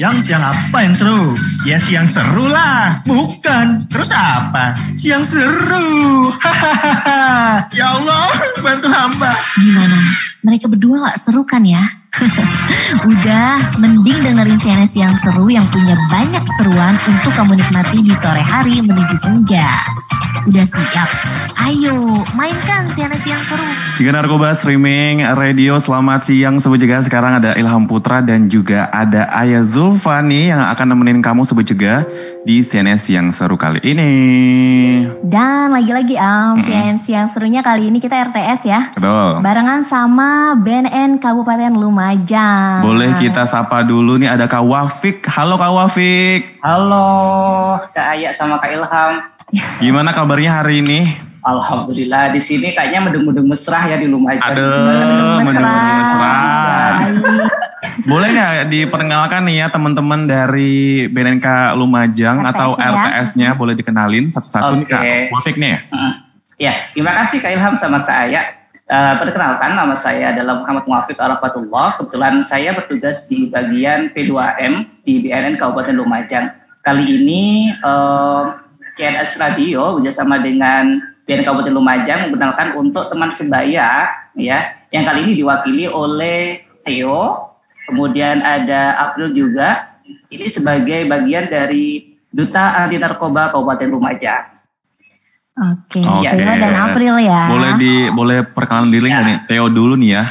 Siang siang apa yang seru? Ya siang seru lah. Bukan. Terus apa? Siang seru. Hahaha. ya Allah, bantu hamba. Gimana? Mereka berdua gak seru kan ya? Udah, mending dengerin CNS yang seru yang punya banyak seruan untuk kamu nikmati di sore hari menuju senja. Udah siap? Ayo, mainkan CNS yang seru. Jika Narkoba Streaming Radio, selamat siang Sobat Juga. Sekarang ada Ilham Putra dan juga ada Ayah Zulfani yang akan nemenin kamu Sobat Juga di CNS yang seru kali ini. Dan lagi-lagi Am, Mm-mm. CNS yang serunya kali ini kita RTS ya. Betul. Barengan sama BNN Kabupaten Lumajang. Boleh kita sapa dulu nih ada Kak Wafik. Halo Kak Wafik. Halo, Kak Aya sama Kak Ilham. Gimana kabarnya hari ini? Alhamdulillah di sini kayaknya mendung-mendung mesra ya di Lumajang. Aduh, mendung-mendung mesra. Baik. Boleh nggak diperkenalkan nih ya teman-teman dari BNNK Lumajang RTS atau ya. RTS-nya boleh dikenalin satu-satu nih Kak Oke. Wafik nih. Hmm. Ya, terima kasih Kak Ilham sama Kak Aya. Eh, perkenalkan nama saya adalah Muhammad Muafiq Arafatullah. Kebetulan saya bertugas di bagian P2M di BNN Kabupaten Lumajang. Kali ini eh, CNS Radio bekerjasama dengan BNN Kabupaten Lumajang membenarkan untuk teman sebaya ya yang kali ini diwakili oleh Theo, kemudian ada April juga. Ini sebagai bagian dari Duta Anti Narkoba Kabupaten Lumajang. Oke, Oke. Theo dan April ya. Boleh di boleh perkenalan diri nggak Ya. nih? Theo dulu nih ya.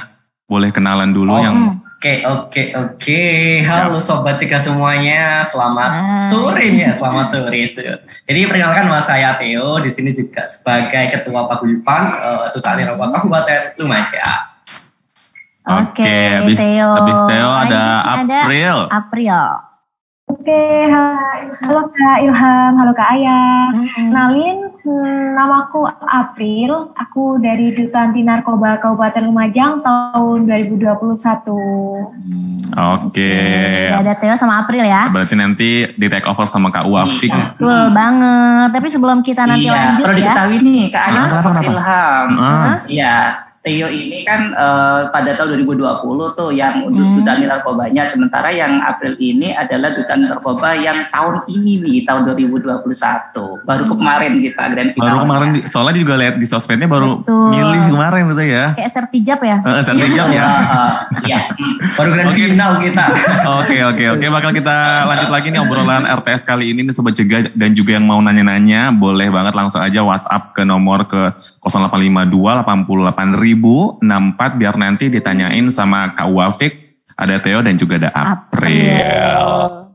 Boleh kenalan dulu Oh. yang Oke, oke, oke. Halo Sobat Cika semuanya. Selamat Hai. sore nih ya, selamat sore. Jadi perkenalkan nama saya Theo, di sini juga sebagai Ketua Paguyuban uh, Duta Anti Narkoba Kabupaten Lumajang. Oke, habis, Theo. habis Theo ada April. April. Oke, ha- halo Kak Ilham, halo Kak Ayah. Hmm. Kenalin, hmm, namaku April, aku dari Duta Anti Narkoba Kabupaten Lumajang tahun 2021. Oke. Ya, ada Theo sama April ya. Berarti nanti di take over sama Kak Wafik. Iya. Betul banget. Tapi sebelum kita nanti iya, lanjut perlu ya. diketahui nih Kak Aya Kenapa, sama kenapa? Ilham. Ah. Iya, Theo ini kan eh, pada tahun 2020 tuh yang untuk Hmm. duta narkobanya, sementara yang April ini adalah duta narkoba yang tahun ini nih, tahun 2021. Baru kemarin kita grand final. Baru kemarin di- soalnya juga lihat di sosmednya baru Betul. milih kemarin gitu ya. Kayak sertijab ya. Eh, satu jam ya. Iya. hmm. Baru grand Oke. final kita. Oke oke oke bakal kita lanjut lagi nih obrolan RTS kali ini nih sobat cegah dan juga yang mau nanya-nanya boleh banget langsung aja WhatsApp ke nomor ke 0852 88064 biar nanti ditanyain sama Kak Wafik, ada Theo dan juga ada April. 어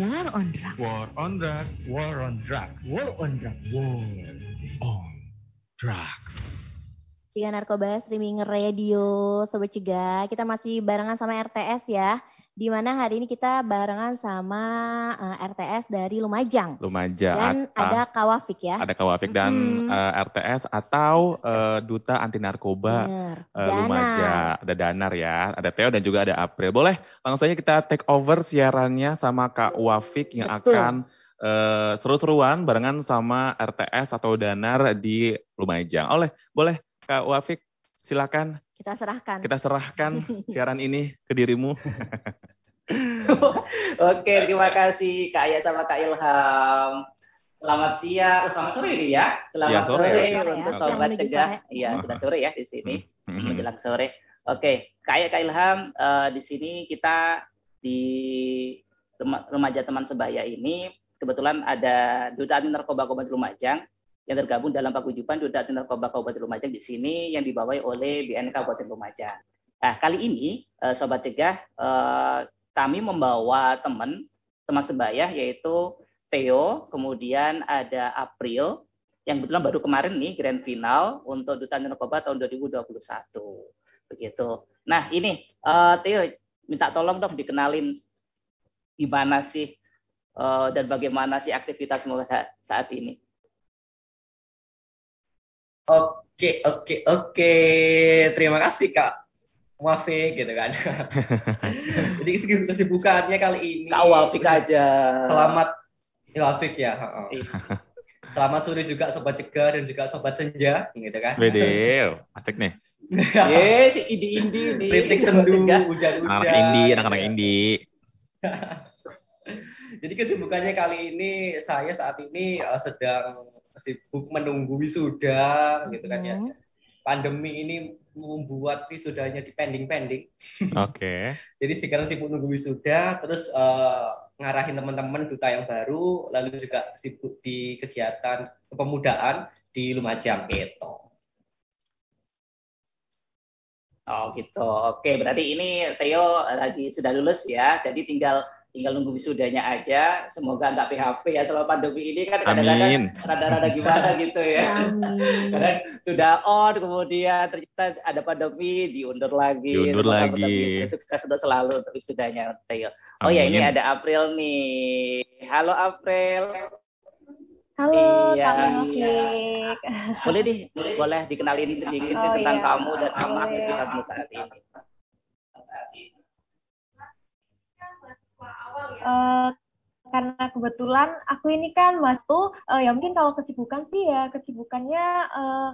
War on Drug. War on drug, war on drug, war on drug, war on drug. Cegah Narkoba Streaming Radio Sobat Cegah. Kita masih barengan sama RTS ya. Di mana hari ini kita barengan sama eh, RTS dari Lumajang. Lumajang. Dan Ata- ada Kawafik ya. ada Kawapik dan Mm-mm. eh, RTS atau eh, Duta Anti Narkoba Dana. Lumajang. Ada Danar ya, ada Theo dan juga ada April. Boleh langsung saja kita take over siarannya sama Kak Wafik yang Betul. akan eh, seru-seruan barengan sama RTS atau Danar di Lumajang. Oleh, boleh Kak Wafik silakan Kita serahkan. kita serahkan siaran ini ke dirimu. Oke, terima kasih Kak Aya sama Kak Ilham. Selamat siang, oh, selamat sore ini ya. Selamat Iya, sore. sore, ya. untuk sobat cegah. sore. Iya, sudah sore ya di sini. Mhm. Menjelang sore. Oke, Kak Aya, Kak Ilham, eh, di sini kita di rema- remaja teman sebaya ini kebetulan ada Duta Anti Narkoba Kabupaten Lumajang yang tergabung dalam paguyuban Duta Narkoba Kabupaten Lumajang di sini yang dibawahi oleh BNK Kabupaten Lumajang. Nah, kali ini eh, sobat cegah eh, kami membawa teman teman sebaya yaitu Theo, kemudian ada April yang kebetulan baru kemarin nih grand final untuk Duta Narkoba tahun 2021. Begitu. Nah, ini eh, Theo minta tolong dong dikenalin gimana sih dan bagaimana sih aktivitasmu saat ini. Oke, oke, oke. Terima kasih Kak Wafik gitu kan. Jadi kesibukannya kali ini. Kak Wafik aja. Selamat ya, Wafik ya. heeh. Iya. Selamat sore juga sobat cegah dan juga sobat senja gitu kan. Wede, asik nih. Ye, si Indi-Indi nih. Kritik sendu, hujan-hujan. Anak-anak indie, anak-anak indie. Jadi kesibukannya kali ini saya saat ini eh, sedang sibuk menunggu wisuda gitu kan ya. Hmm. Pandemi ini membuat wisudanya di pending-pending. Oke. Jadi sekarang sibuk nunggu wisuda, terus eh, ngarahin teman-teman duta yang baru, lalu juga sibuk di kegiatan kepemudaan di Lumajang itu. Oh gitu. Oke, berarti ini Theo lagi sudah lulus ya. Jadi tinggal tinggal nunggu wisudanya aja. Semoga nggak PHP ya selama pandemi ini kan kadang-kadang rada-rada gimana gitu ya. Amin. Kadang sudah on kemudian ternyata ada pandemi diundur lagi. Diundur Semoga lagi. pandemi Sukses untuk selalu untuk wisudanya Theo. Oh ya ini ada April nih. Halo April. Halo, Iya, Kak iya. Boleh di boleh dikenalin sedikit Oh, tentang iya. kamu dan apa Boleh. aktivitasmu saat ini. Eh, karena kebetulan aku ini kan waktu eh, ya mungkin kalau kesibukan sih ya kesibukannya eh,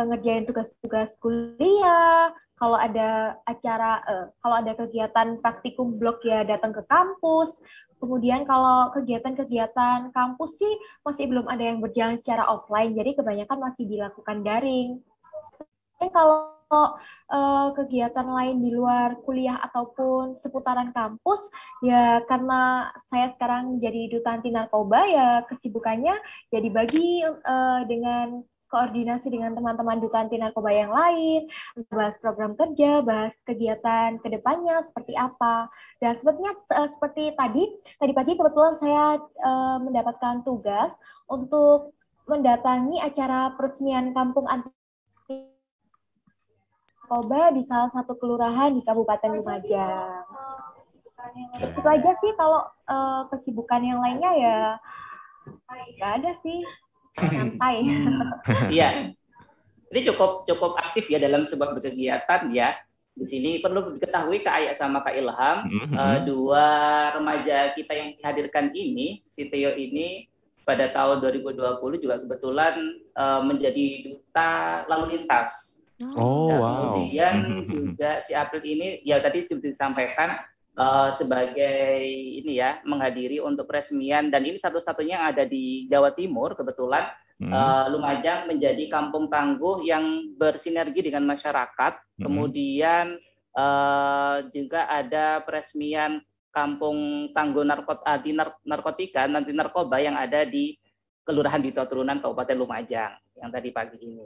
eh, ngerjain tugas-tugas kuliah kalau ada acara eh, kalau ada kegiatan praktikum blog ya datang ke kampus. Kemudian kalau kegiatan-kegiatan kampus sih masih belum ada yang berjalan secara offline jadi kebanyakan masih dilakukan daring. Dan kalau eh, kegiatan lain di luar kuliah ataupun seputaran kampus Ya, karena saya sekarang jadi duta anti narkoba, ya kesibukannya ya dibagi eh, dengan koordinasi dengan teman-teman duta anti narkoba yang lain, bahas program kerja, bahas kegiatan ke depannya seperti apa. Dan sebetulnya eh, seperti tadi, tadi pagi kebetulan saya eh, mendapatkan tugas untuk mendatangi acara peresmian kampung anti narkoba di salah satu kelurahan di Kabupaten Lumajang. Itu aja sih kalau eh, kesibukan yang lainnya ya nggak ada sih santai. Iya. Ini cukup cukup aktif ya dalam sebuah berkegiatan ya. Di sini perlu diketahui Kak Ayah sama Kak Ilham, eh, dua remaja kita yang dihadirkan ini, si Theo ini pada tahun 2020 juga kebetulan eh, menjadi duta lalu lintas. Oh, Nah, wow. Kemudian Mhm. juga si April ini ya tadi seperti disampaikan eh, sebagai ini ya menghadiri untuk peresmian dan ini satu-satunya yang ada di Jawa Timur kebetulan Hmm. eh, Lumajang menjadi kampung tangguh yang bersinergi dengan masyarakat. Mhm. Kemudian eh, juga ada peresmian kampung tangguh narkot anti nar- narkotika anti narkoba yang ada di Kelurahan Dito Turunan Kabupaten Lumajang yang tadi pagi ini.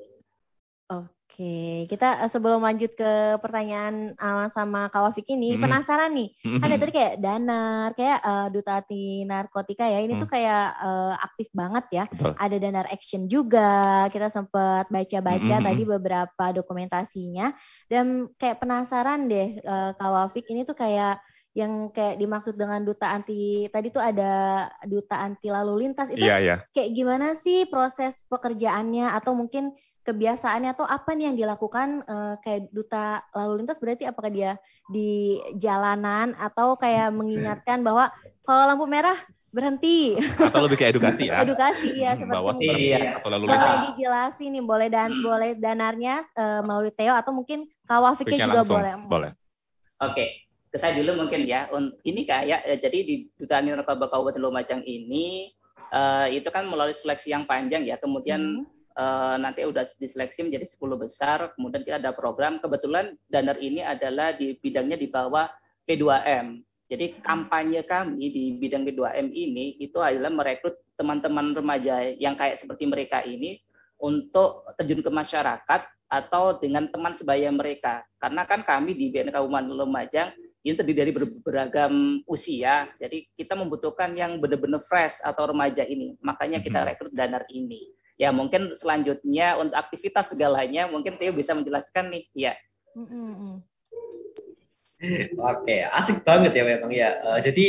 Oke, kita eh, sebelum lanjut ke pertanyaan uh, sama Kak Wafik ini, Mhm. penasaran nih. Mhm. Kan ada tadi kayak Danar, kayak eh, Duta Anti Narkotika ya. Ini Hmm. tuh kayak eh, aktif banget ya. Betul. Ada Danar Action juga. Kita sempat baca-baca Mhm, tadi beberapa dokumentasinya. Dan kayak penasaran deh eh, Kak Wafik ini tuh kayak yang kayak dimaksud dengan duta anti tadi tuh ada duta anti lalu lintas itu Iya, iya. kayak gimana sih proses pekerjaannya atau mungkin kebiasaannya atau apa nih yang dilakukan eh, kayak duta lalu lintas berarti apakah dia di jalanan atau kayak mengingatkan bahwa kalau lampu merah berhenti Atau lebih kayak edukasi ya. edukasi ya seperti Bawa Iya. atau lalu boleh lintas. dijelasin nih boleh dan boleh danarnya eh, melalui Theo atau mungkin Kawafiknya juga langsung. boleh Boleh. Oke, ke saya dulu mungkin ya. Ini kayak eh, jadi di Duta Narkoba Kabupaten Lumajang ini eh, itu kan melalui seleksi yang panjang ya. Kemudian Hmm. Eh, nanti udah diseleksi menjadi 10 besar. Kemudian kita ada program. Kebetulan Danar ini adalah di bidangnya di bawah P2M. Jadi kampanye kami di bidang P2M ini itu adalah merekrut teman-teman remaja yang kayak seperti mereka ini untuk terjun ke masyarakat atau dengan teman sebaya mereka. Karena kan kami di BNK Kabupaten Lumajang ini terdiri dari ber- beragam usia. Jadi kita membutuhkan yang benar-benar fresh atau remaja ini. Makanya kita Mhm. rekrut Danar ini. Ya mungkin selanjutnya untuk aktivitas segalanya mungkin Theo bisa menjelaskan nih. Ya. Mm, mm, mm. Oke, asik banget ya memang ya. Eh, jadi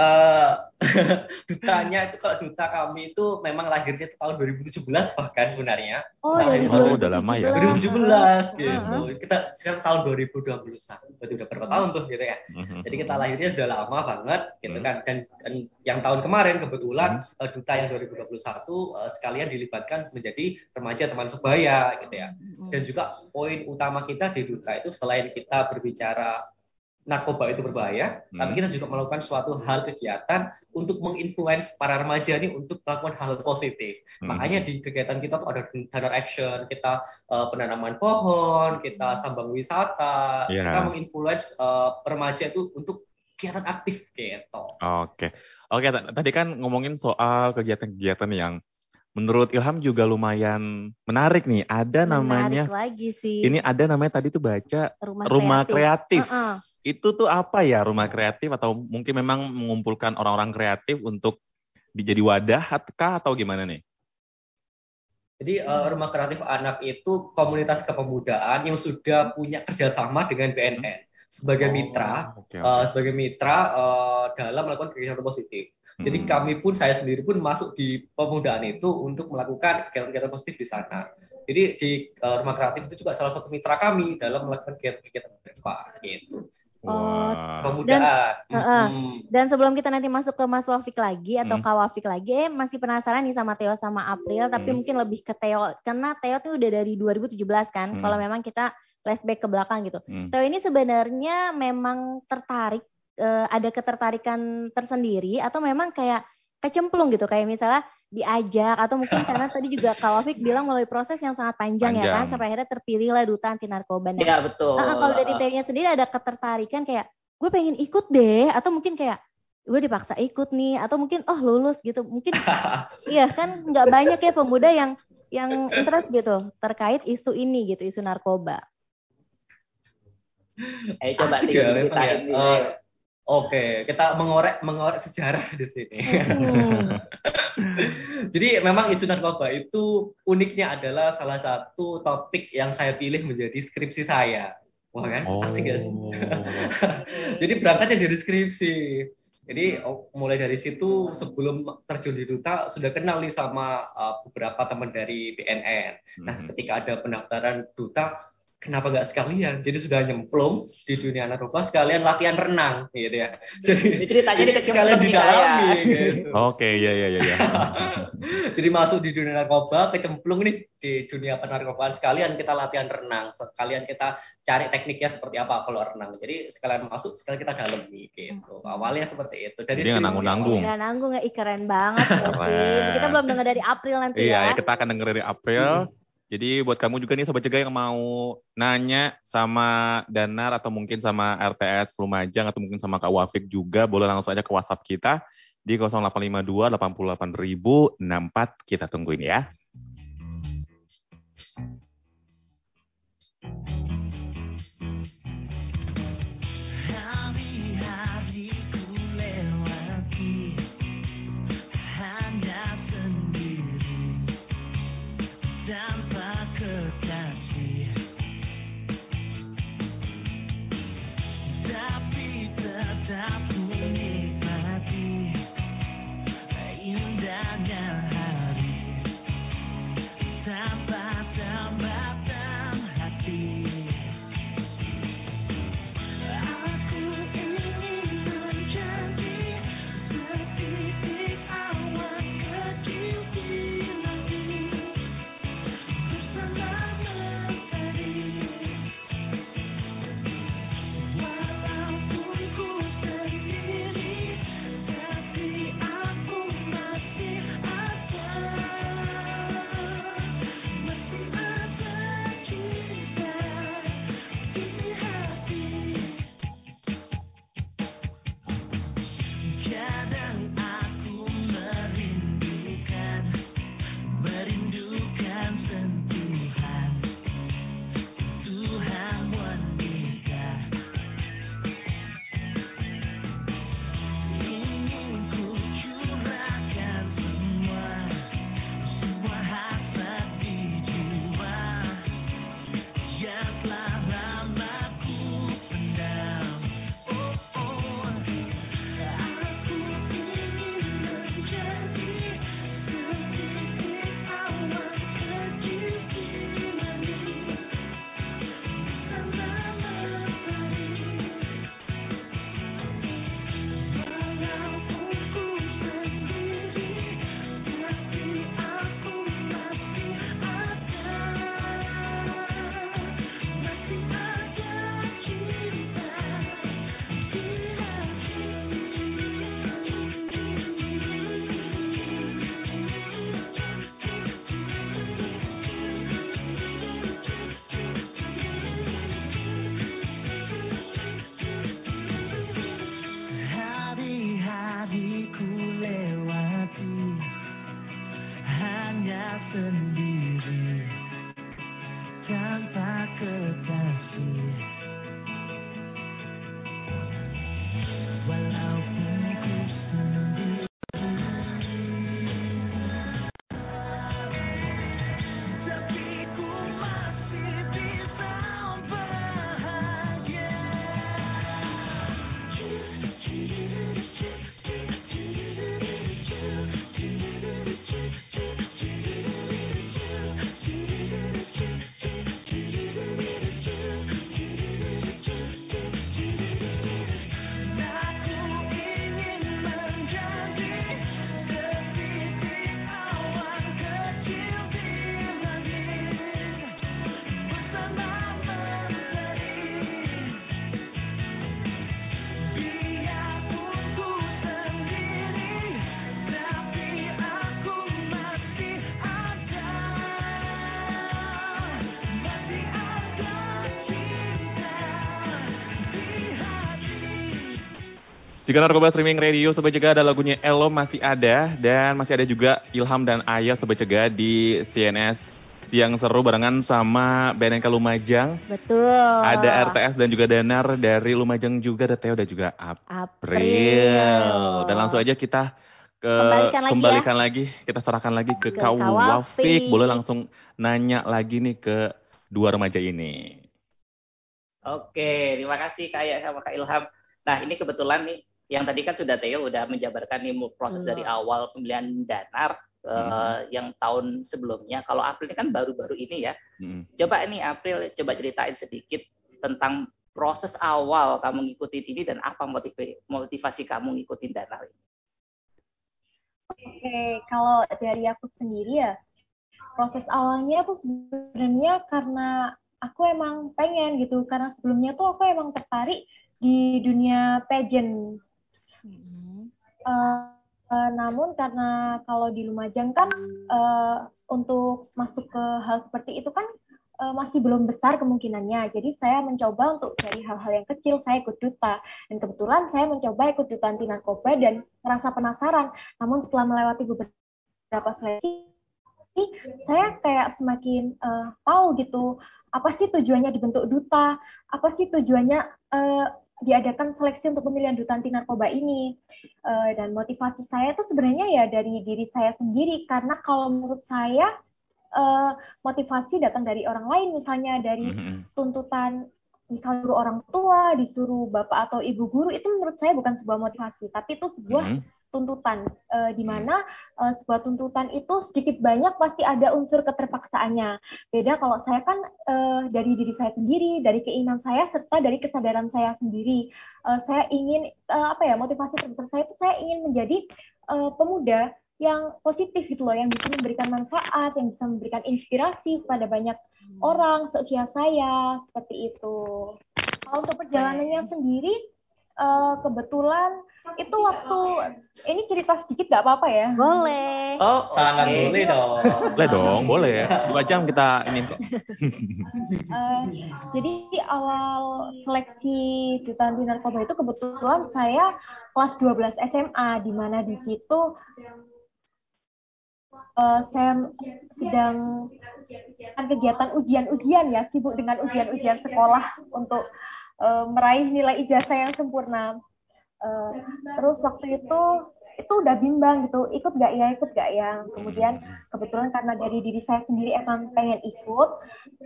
eh dutanya itu kalau duta kami itu memang lahirnya itu tahun 2017 bahkan sebenarnya. Oh, Nah, oh, udah lama ya. 2017 gitu. Heeh. Kita sekarang tahun 2021. Berarti udah berapa tahun tuh gitu ya. Mhm. Jadi kita lahirnya sudah lama banget gitu Hmm. kan. Dan, dan yang tahun kemarin kebetulan eh, duta yang 2021 eh, sekalian dilibatkan menjadi remaja teman sebaya gitu ya. Dan juga poin utama kita di duta itu selain kita berbicara narkoba itu berbahaya, Hmm. tapi kita juga melakukan suatu hal kegiatan untuk menginfluence para remaja ini untuk melakukan hal positif. Hmm. Makanya di kegiatan kita tuh ada donor action, kita eh, penanaman pohon, kita sambang wisata, Iya. kita menginfluence eh, remaja itu untuk kegiatan aktif gitu. Oke. Oke, t- tadi kan ngomongin soal kegiatan-kegiatan yang menurut Ilham juga lumayan menarik nih. Ada namanya Menarik lagi sih. ini ada namanya tadi tuh baca rumah, rumah kreatif. Heeh. Itu tuh apa ya rumah kreatif atau mungkin memang mengumpulkan orang-orang kreatif untuk dijadi wadah kah atau gimana nih? Jadi eh, rumah kreatif anak itu komunitas kepemudaan yang sudah punya kerjasama dengan BNN sebagai mitra, Oh, Oke, eh, sebagai mitra eh, dalam melakukan kegiatan positif. Jadi Hmm. kami pun saya sendiri pun masuk di pemudaan itu untuk melakukan kegiatan-kegiatan positif di sana. Jadi di eh, rumah kreatif itu juga salah satu mitra kami dalam melakukan kegiatan-kegiatan bersama gitu. Wah. Pemudaan. Heeh. Hmm. Dan sebelum kita nanti masuk ke Mas Wafik lagi atau Hmm. Kak Wafik lagi, eh, masih penasaran nih sama Theo sama April, tapi Hmm. mungkin lebih ke Theo karena Theo tuh udah dari 2017 kan. Hmm. Kalau memang kita flashback ke belakang gitu. Hmm. Theo ini sebenarnya memang tertarik eh, ada ketertarikan tersendiri atau memang kayak kecemplung gitu kayak misalnya diajak atau mungkin karena tadi juga Kak Wafik bilang melalui proses yang sangat panjang, ya kan Panjang. sampai akhirnya terpilih lah duta anti narkoba. Nah, Ya betul. Ah, kalau dari Theo-nya sendiri ada ketertarikan kayak gue pengen ikut deh atau mungkin kayak gue dipaksa ikut nih atau mungkin oh lulus gitu mungkin iya kan nggak banyak ya pemuda yang yang interest gitu terkait isu ini gitu isu narkoba Ayo coba Theo ya, Oke, kita mengorek mengorek sejarah di sini. Hmm. Jadi memang isu narkoba itu uniknya adalah salah satu topik yang saya pilih menjadi skripsi saya. Wah kan, Oh. asik gak sih? Jadi berangkatnya dari skripsi. Jadi oh, mulai dari situ sebelum terjun di duta sudah kenal nih sama uh, beberapa teman dari BNN. Nah Mhm. ketika ada pendaftaran duta, kenapa nggak sekalian? Jadi sudah nyemplung di dunia narkoba sekalian latihan renang, gitu ya. Jadi ceritanya dikecil sekalian didalami. saya. Gitu. Oke, iya iya iya. iya. Jadi masuk di dunia narkoba, kecemplung nih di dunia penarkobaan sekalian kita latihan renang, sekalian kita cari tekniknya seperti apa kalau renang. Jadi sekalian masuk, sekalian kita dalemi gitu. Awalnya seperti itu. Dari Jadi nggak nanggung-nanggung. nggak nanggung ya keren banget ya Keren. kita belum dengar dari April nanti Iya, ya ya, kita akan denger dari April. Jadi buat kamu juga nih Sobat Cegah yang mau nanya sama Danar atau mungkin sama RTS Lumajang atau mungkin sama Kak Wafik juga, boleh langsung aja ke WhatsApp kita di 0852 88 64 kita tungguin ya. Jika narkoba streaming radio Sobat Cegah ada lagunya Elo masih ada dan masih ada juga Ilham dan Ayah Sobat Cegah di CNS yang seru barengan sama BNNK Lumajang. Betul. Ada RTS dan juga Danar dari Lumajang juga, ada Theo dan juga April. April. Dan langsung aja kita ke Kembalikan lagi kembalikan lagi, kita serahkan lagi ke, Ke Kak Kak Wafik. Wafik. Boleh langsung nanya lagi nih ke dua remaja ini. Oke, terima kasih Kak Aya sama Kak Ilham. Nah, ini kebetulan nih, yang tadi kan sudah Theo udah menjabarkan nih proses Hmm. dari awal pembelian danar eh, yang tahun sebelumnya. Kalau April ini kan baru-baru ini ya. Mm. Coba ini April coba ceritain sedikit tentang proses awal kamu ngikutin ini dan apa motiva- motivasi kamu ngikutin danar ini. Oke, kalau dari aku sendiri ya, proses awalnya tuh sebenarnya karena aku emang pengen gitu, karena sebelumnya tuh aku emang tertarik di dunia pageant. Mm-mm. Eh, eh, namun karena kalau di Lumajang kan eh, untuk masuk ke hal seperti itu kan eh, masih belum besar kemungkinannya. Jadi saya mencoba untuk dari hal-hal yang kecil saya ikut duta. Dan kebetulan saya mencoba ikut duta anti narkoba dan merasa penasaran. Namun setelah melewati beberapa seleksi, saya kayak semakin eh, tahu gitu apa sih tujuannya dibentuk duta, apa sih tujuannya eh, diadakan seleksi untuk pemilihan duta anti narkoba ini. Eh, dan motivasi saya itu sebenarnya ya dari diri saya sendiri karena kalau menurut saya eh, motivasi datang dari orang lain misalnya dari Mhm. tuntutan misalnya disuruh orang tua, disuruh bapak atau ibu guru itu menurut saya bukan sebuah motivasi, tapi itu sebuah Mhm. Tuntutan eh, di mana eh, sebuah tuntutan itu sedikit banyak pasti ada unsur keterpaksaannya. Beda kalau saya kan eh, dari diri saya sendiri, dari keinginan saya serta dari kesadaran saya sendiri. Eh, saya ingin eh, apa ya motivasi terbesar saya itu saya ingin menjadi eh, pemuda yang positif gitu loh, yang bisa memberikan manfaat, yang bisa memberikan inspirasi kepada banyak orang seusia saya seperti itu. Kalau untuk perjalanannya sendiri, eh, kebetulan itu waktu ini cerita sedikit nggak apa-apa ya? Boleh. Oh, Sangat oke. boleh dong. Boleh dong, boleh. Dua jam kita ini kok. Eh, jadi awal seleksi duta anti narkoba itu kebetulan saya kelas 12 SMA di mana di situ eh, saya sedang kegiatan ujian-ujian ya sibuk dengan ujian-ujian sekolah untuk eh, meraih nilai ijazah yang sempurna. Eh, terus waktu itu itu udah bimbang gitu ikut gak ya ikut gak ya kemudian kebetulan karena dari diri saya sendiri emang pengen ikut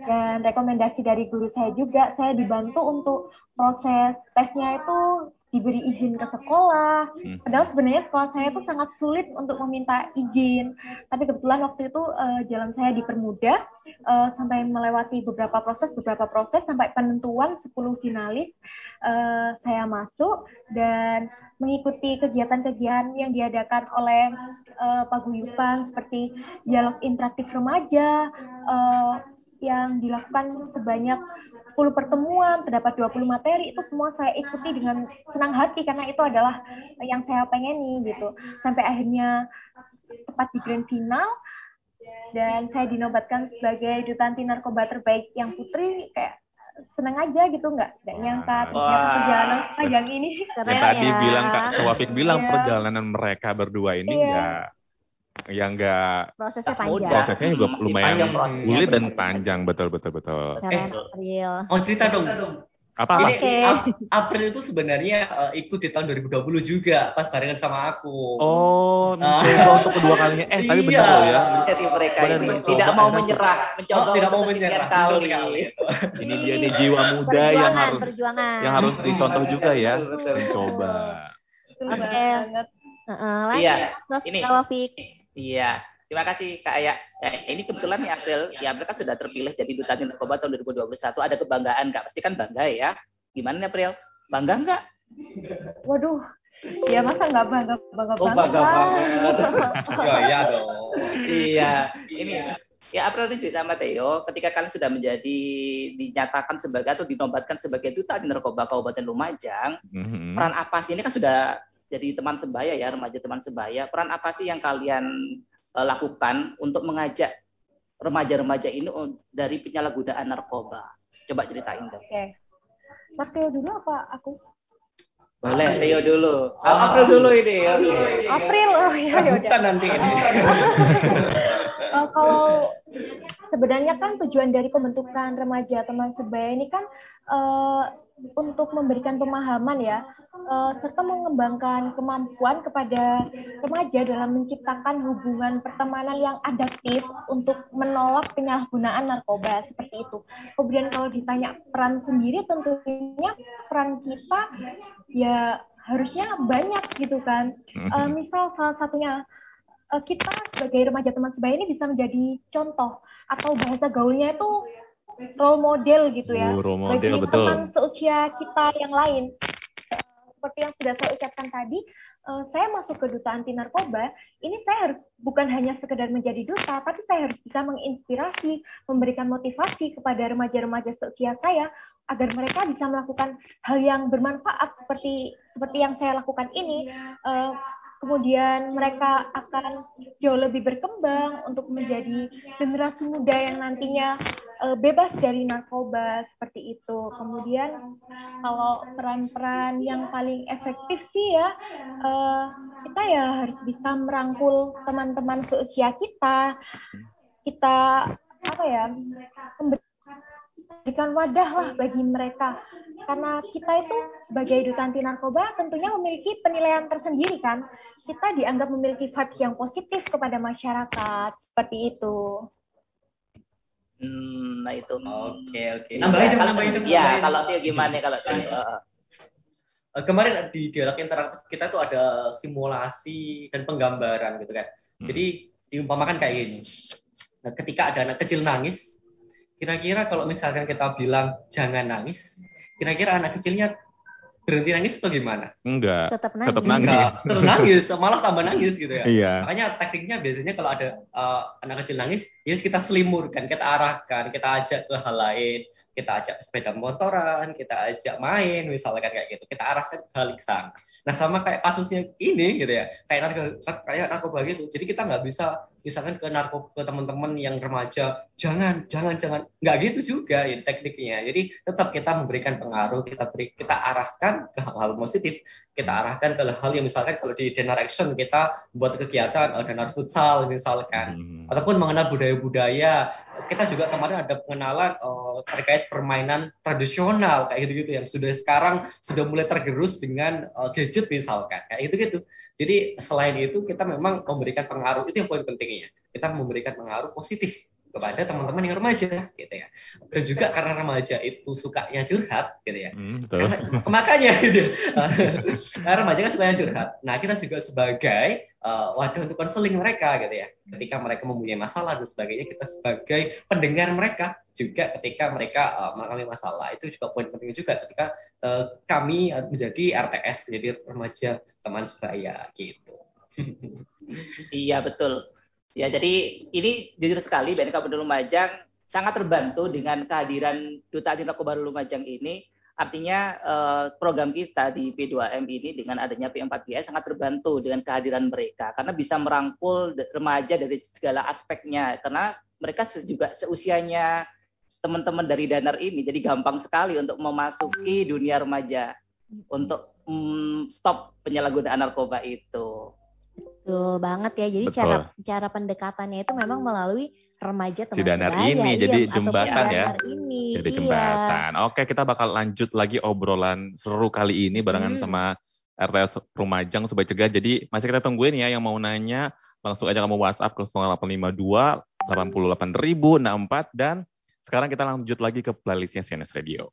dan rekomendasi dari guru saya juga saya dibantu untuk proses tesnya itu diberi izin ke sekolah. Hmm. padahal sebenarnya sekolah saya itu sangat sulit untuk meminta izin. Tapi kebetulan waktu itu eh, jalan saya dipermudah eh, sampai melewati beberapa proses beberapa proses sampai penentuan 10 finalis eh, saya masuk dan mengikuti kegiatan-kegiatan yang diadakan oleh eh, paguyuban seperti dialog interaktif remaja eh, yang dilakukan sebanyak 10 pertemuan, terdapat 20 materi, itu semua saya ikuti dengan senang hati karena itu adalah yang saya pengeni gitu. Sampai akhirnya tepat di grand final dan saya dinobatkan sebagai duta anti narkoba terbaik yang putri kayak senang aja gitu nggak nggak nyangka ternyata Wah. perjalanan panjang ini Keren Yang tadi ya. bilang Kak Wafik bilang Iya. perjalanan mereka berdua ini Iya. enggak yang enggak Prosesnya panjang. prosesnya juga Masih lumayan panjang sulit dan benar. panjang betul betul betul. Keren April. Oh cerita dong. Apa? Ini Oke. Ap- April itu sebenarnya eh, ikut di tahun 2020 juga pas barengan sama aku. Oh, mencoba untuk kedua kalinya. Eh, tapi Iya. benar loh ya. Jadi mereka Benar, ini mencoba. tidak mau menyerah, mencoba Oh, tidak mau menyerah. kali. Ini dia nih jiwa muda yang harus perjuangan. yang harus dicontoh juga ya. Mencoba. Betul Oke. banget. Heeh, lanjut. Iya, ini. Wafik. Iya, terima kasih Kak Aya. Eh, ini kebetulan nih April, ya April kan sudah terpilih jadi duta anti narkoba tahun 2021. Ada kebanggaan nggak? Pasti kan bangga ya. Gimana nih April? Bangga nggak? Waduh, ya masa nggak bangga bangga Oh, banget bangga banget. Ya, iya dong. iya, ini ya April ini juga sama Theo. Ketika kalian sudah menjadi dinyatakan sebagai atau dinobatkan sebagai duta anti narkoba Kabupaten Lumajang, Mhm. peran apa sih ini kan sudah jadi teman sebaya ya remaja teman sebaya peran apa sih yang kalian eh, lakukan untuk mengajak remaja-remaja ini dari penyalahgunaan narkoba coba ceritain dong Oke. Martio dulu apa aku? Boleh, Rio dulu. Oh, April dulu ini. Oke. April, oh ya ya nanti ini. Eh, kalau sebenarnya kan tujuan dari pembentukan remaja teman sebaya ini kan eh, untuk memberikan pemahaman ya eh, serta mengembangkan kemampuan kepada remaja dalam menciptakan hubungan pertemanan yang adaptif untuk menolak penyalahgunaan narkoba seperti itu. Kemudian kalau ditanya peran sendiri tentunya peran kita ya harusnya banyak gitu kan. Eh, misal salah satunya eh, kita sebagai remaja teman sebaya ini bisa menjadi contoh atau bahasa gaulnya itu role model gitu ya Uh, role model, bagi betul. teman seusia kita yang lain. Eh, Seperti yang sudah saya ucapkan tadi, eh, saya masuk ke duta anti narkoba. Ini saya harus bukan hanya sekedar menjadi duta, tapi saya harus bisa menginspirasi, memberikan motivasi kepada remaja-remaja seusia saya agar mereka bisa melakukan hal yang bermanfaat seperti seperti yang saya lakukan ini. Eh, kemudian mereka akan jauh lebih berkembang untuk menjadi generasi muda yang nantinya eh, bebas dari narkoba seperti itu. Kemudian kalau peran-peran yang paling efektif sih ya eh, kita ya harus bisa merangkul teman-teman seusia kita. Kita apa ya memberikan wadah lah bagi mereka karena kita itu sebagai duta anti narkoba tentunya memiliki penilaian tersendiri kan kita dianggap memiliki vibes yang positif kepada masyarakat seperti itu Hmm, nah itu. Oke, oke. Iya, Nambahin dong, dong, Iya, nambahin. kalau Tio gimana kalau Tio? Eh, Eh, kemarin di dialog interaktif kita tuh ada simulasi dan penggambaran gitu kan. Hmm. Jadi diumpamakan kayak gini. Nah, ketika ada anak kecil nangis, kira-kira kalau misalkan kita bilang jangan nangis, kira-kira anak kecilnya berhenti nangis atau gimana? Enggak. Tetap nangis. Tetap nangis. Enggak, terus nangis, malah tambah nangis gitu ya. Iya. Makanya tekniknya biasanya kalau ada eh, anak kecil nangis, ya kita selimurkan, kita arahkan, kita ajak ke hal lain, kita ajak sepeda motoran, kita ajak main, misalkan kayak gitu. Kita arahkan ke hal ke sana. Nah sama kayak kasusnya ini gitu ya, kayak narkoba, kayak narkoba gitu. Jadi kita nggak bisa misalkan ke narkoba ke teman-teman yang remaja, jangan, jangan, jangan, nggak gitu juga ya tekniknya. Jadi tetap kita memberikan pengaruh, kita beri, kita arahkan ke hal-hal positif, kita arahkan ke hal yang misalkan kalau di Denar Action kita buat kegiatan Denar Futsal misalkan, Hmm. ataupun mengenal budaya-budaya. Kita juga kemarin ada pengenalan uh, terkait permainan tradisional kayak gitu-gitu yang sudah sekarang sudah mulai tergerus dengan uh, gadget misalkan kayak gitu-gitu. Jadi selain itu kita memang memberikan pengaruh itu yang poin pentingnya. Kita memberikan pengaruh positif kepada teman-teman yang remaja gitu ya. Dan juga karena remaja itu sukanya curhat gitu ya. Hmm, betul. Karena, makanya gitu. Remaja kan suka yang curhat. Nah, kita juga sebagai uh, wadah untuk konseling mereka gitu ya. Ketika mereka mempunyai masalah dan sebagainya, kita sebagai pendengar mereka juga ketika mereka uh, mengalami masalah. Itu juga poin penting juga ketika uh, kami menjadi RTS, menjadi remaja teman sebaya gitu. Iya betul. Ya jadi ini jujur sekali BNK Kabupaten Lumajang sangat terbantu dengan kehadiran Duta Anti Narkoba Lumajang ini. Artinya eh, program kita di P2M ini dengan adanya P4GI sangat terbantu dengan kehadiran mereka karena bisa merangkul remaja dari segala aspeknya karena mereka juga seusianya teman-teman dari Danar ini jadi gampang sekali untuk memasuki dunia remaja untuk mm, stop penyalahgunaan narkoba itu. Betul banget ya. Jadi Betul. cara cara pendekatannya itu memang melalui remaja teman Si Danar sebaya, ini, iya, jadi ataupun jembatan ya. Ini. Jadi iya. jembatan. Oke, kita bakal lanjut lagi obrolan seru kali ini barengan Hmm. sama RTS Rumajang Sobat Cegah. Jadi masih kita tungguin ya yang mau nanya langsung aja kamu WhatsApp ke 0852 88064 dan sekarang kita lanjut lagi ke playlistnya CNS Radio.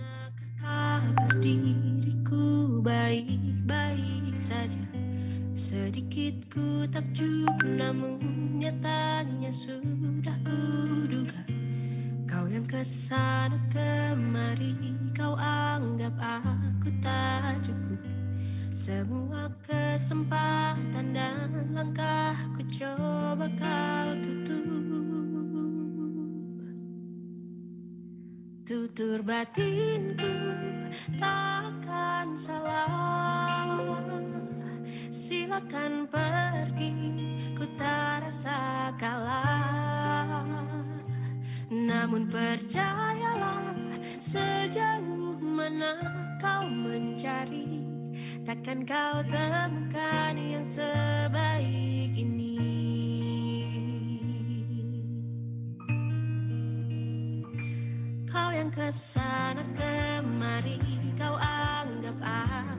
Manakah diriku saja Sedikit ku takjub namun nyatanya sudah kuduga Kau yang ke sana kemari kau anggap aku tak cukup. Semua kesempatan dan langkah ku coba kau tutup. Tutur batinku takkan salah Silakan pergi ku tak rasa kalah. Namun percayalah sejauh mana kau mencari Takkan kau temukan yang sebaik ini. Kau yang ke sana kemari Kau anggap aku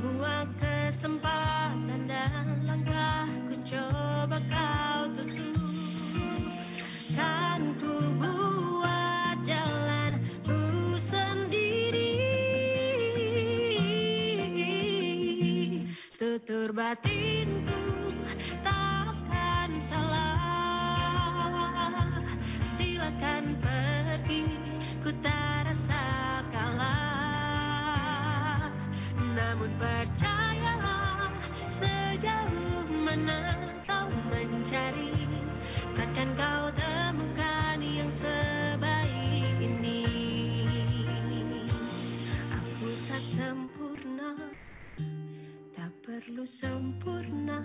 Semua kesempatan dan langkahku coba kau tutup Kan ku buat jalanku sendiri. Tutur batinku takkan salah. Silakan Perlu sempurna.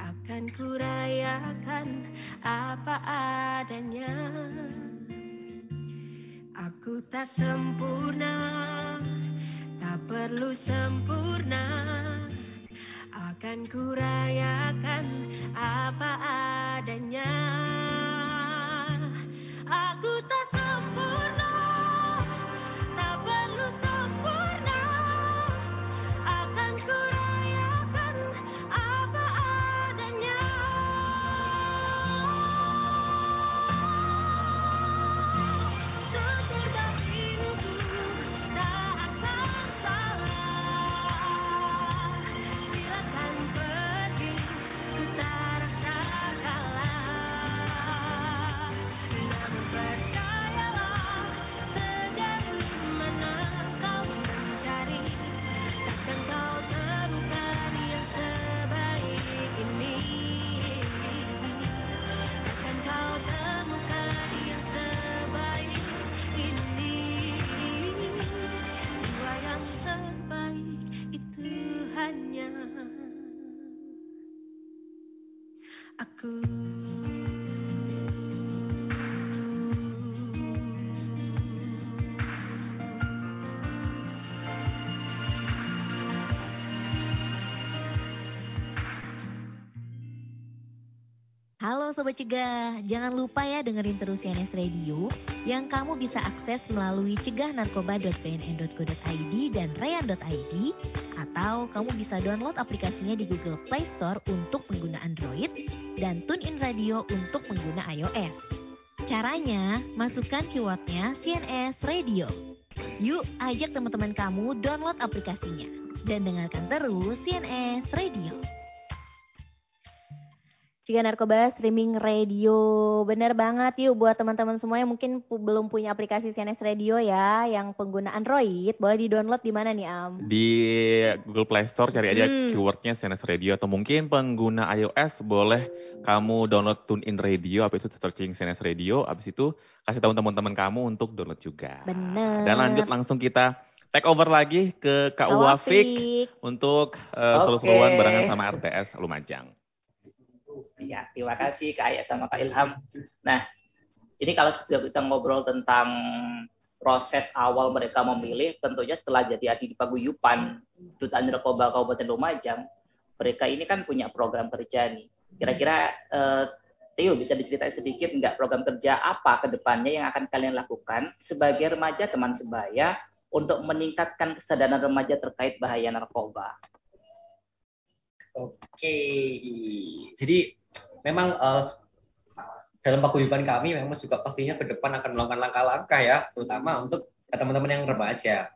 Akan kurayakan apa adanya. Aku tak sempurna Tak perlu sempurna. Akan kurayakan apa adanya Halo Sobat Cegah, jangan lupa ya dengerin terus CNS Radio yang kamu bisa akses melalui cegahnarkoba.bnn.go.id dan rayan.id atau kamu bisa download aplikasinya di Google Play Store untuk pengguna Android dan TuneIn Radio untuk pengguna iOS. Caranya, masukkan keywordnya CNS Radio. Yuk ajak teman-teman kamu download aplikasinya dan dengarkan terus CNS Radio. Cegah Narkoba Streaming Radio. Bener banget yuk buat teman-teman semua yang mungkin pu- belum punya aplikasi CNS Radio ya, yang pengguna Android, boleh di-download di mana nih Am? Di Google Play Store cari aja Hmm. keywordnya CNS Radio atau mungkin pengguna iOS boleh kamu download TuneIn Radio, habis itu searching CNS Radio, habis itu kasih tahu teman-teman kamu untuk download juga. Bener. Dan lanjut langsung kita take over lagi ke Kak Wafik untuk uh, Oke. seru-seruan barengan sama RTS Lumajang. Ya, terima kasih Kak Ayah sama Kak Ilham. Nah, ini kalau kita ngobrol tentang proses awal mereka memilih, tentunya setelah jadi adi di paguyupan Duta Narkoba Kabupaten Lumajang, mereka ini kan punya program kerja nih. Kira-kira eh, bisa diceritain sedikit nggak program kerja apa ke depannya yang akan kalian lakukan sebagai remaja teman sebaya untuk meningkatkan kesadaran remaja terkait bahaya narkoba? Oke, jadi memang eh, dalam paguyuban kami memang juga pastinya ke depan akan melakukan langkah-langkah ya, terutama untuk teman-teman yang remaja.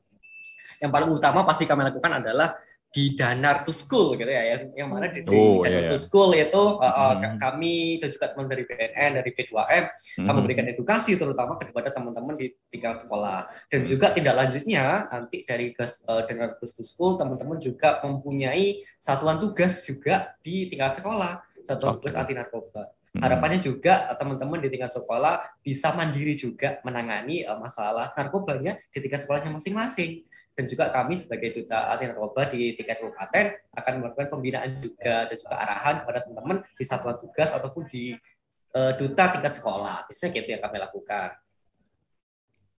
Yang paling utama pasti kami lakukan adalah di Danar to School gitu ya, yang, yang mana di, di Oh, Danar iya, to iya. School itu eh, Hmm. kami dan juga teman dari BNN, dari P2M, kami Mhm. memberikan edukasi terutama kepada teman-teman di tingkat sekolah dan juga tindak lanjutnya nanti dari uh, Gus to School teman-teman juga mempunyai satuan tugas juga di tingkat sekolah satuan Oke. tugas anti narkoba Mhm. harapannya juga uh, teman-teman di tingkat sekolah bisa mandiri juga menangani uh, masalah narkobanya di tingkat sekolahnya masing-masing dan juga kami sebagai duta anti narkoba di tingkat kabupaten akan melakukan pembinaan juga dan juga arahan kepada teman-teman di satuan tugas ataupun di eh, duta tingkat sekolah. Biasanya gitu yang kami lakukan.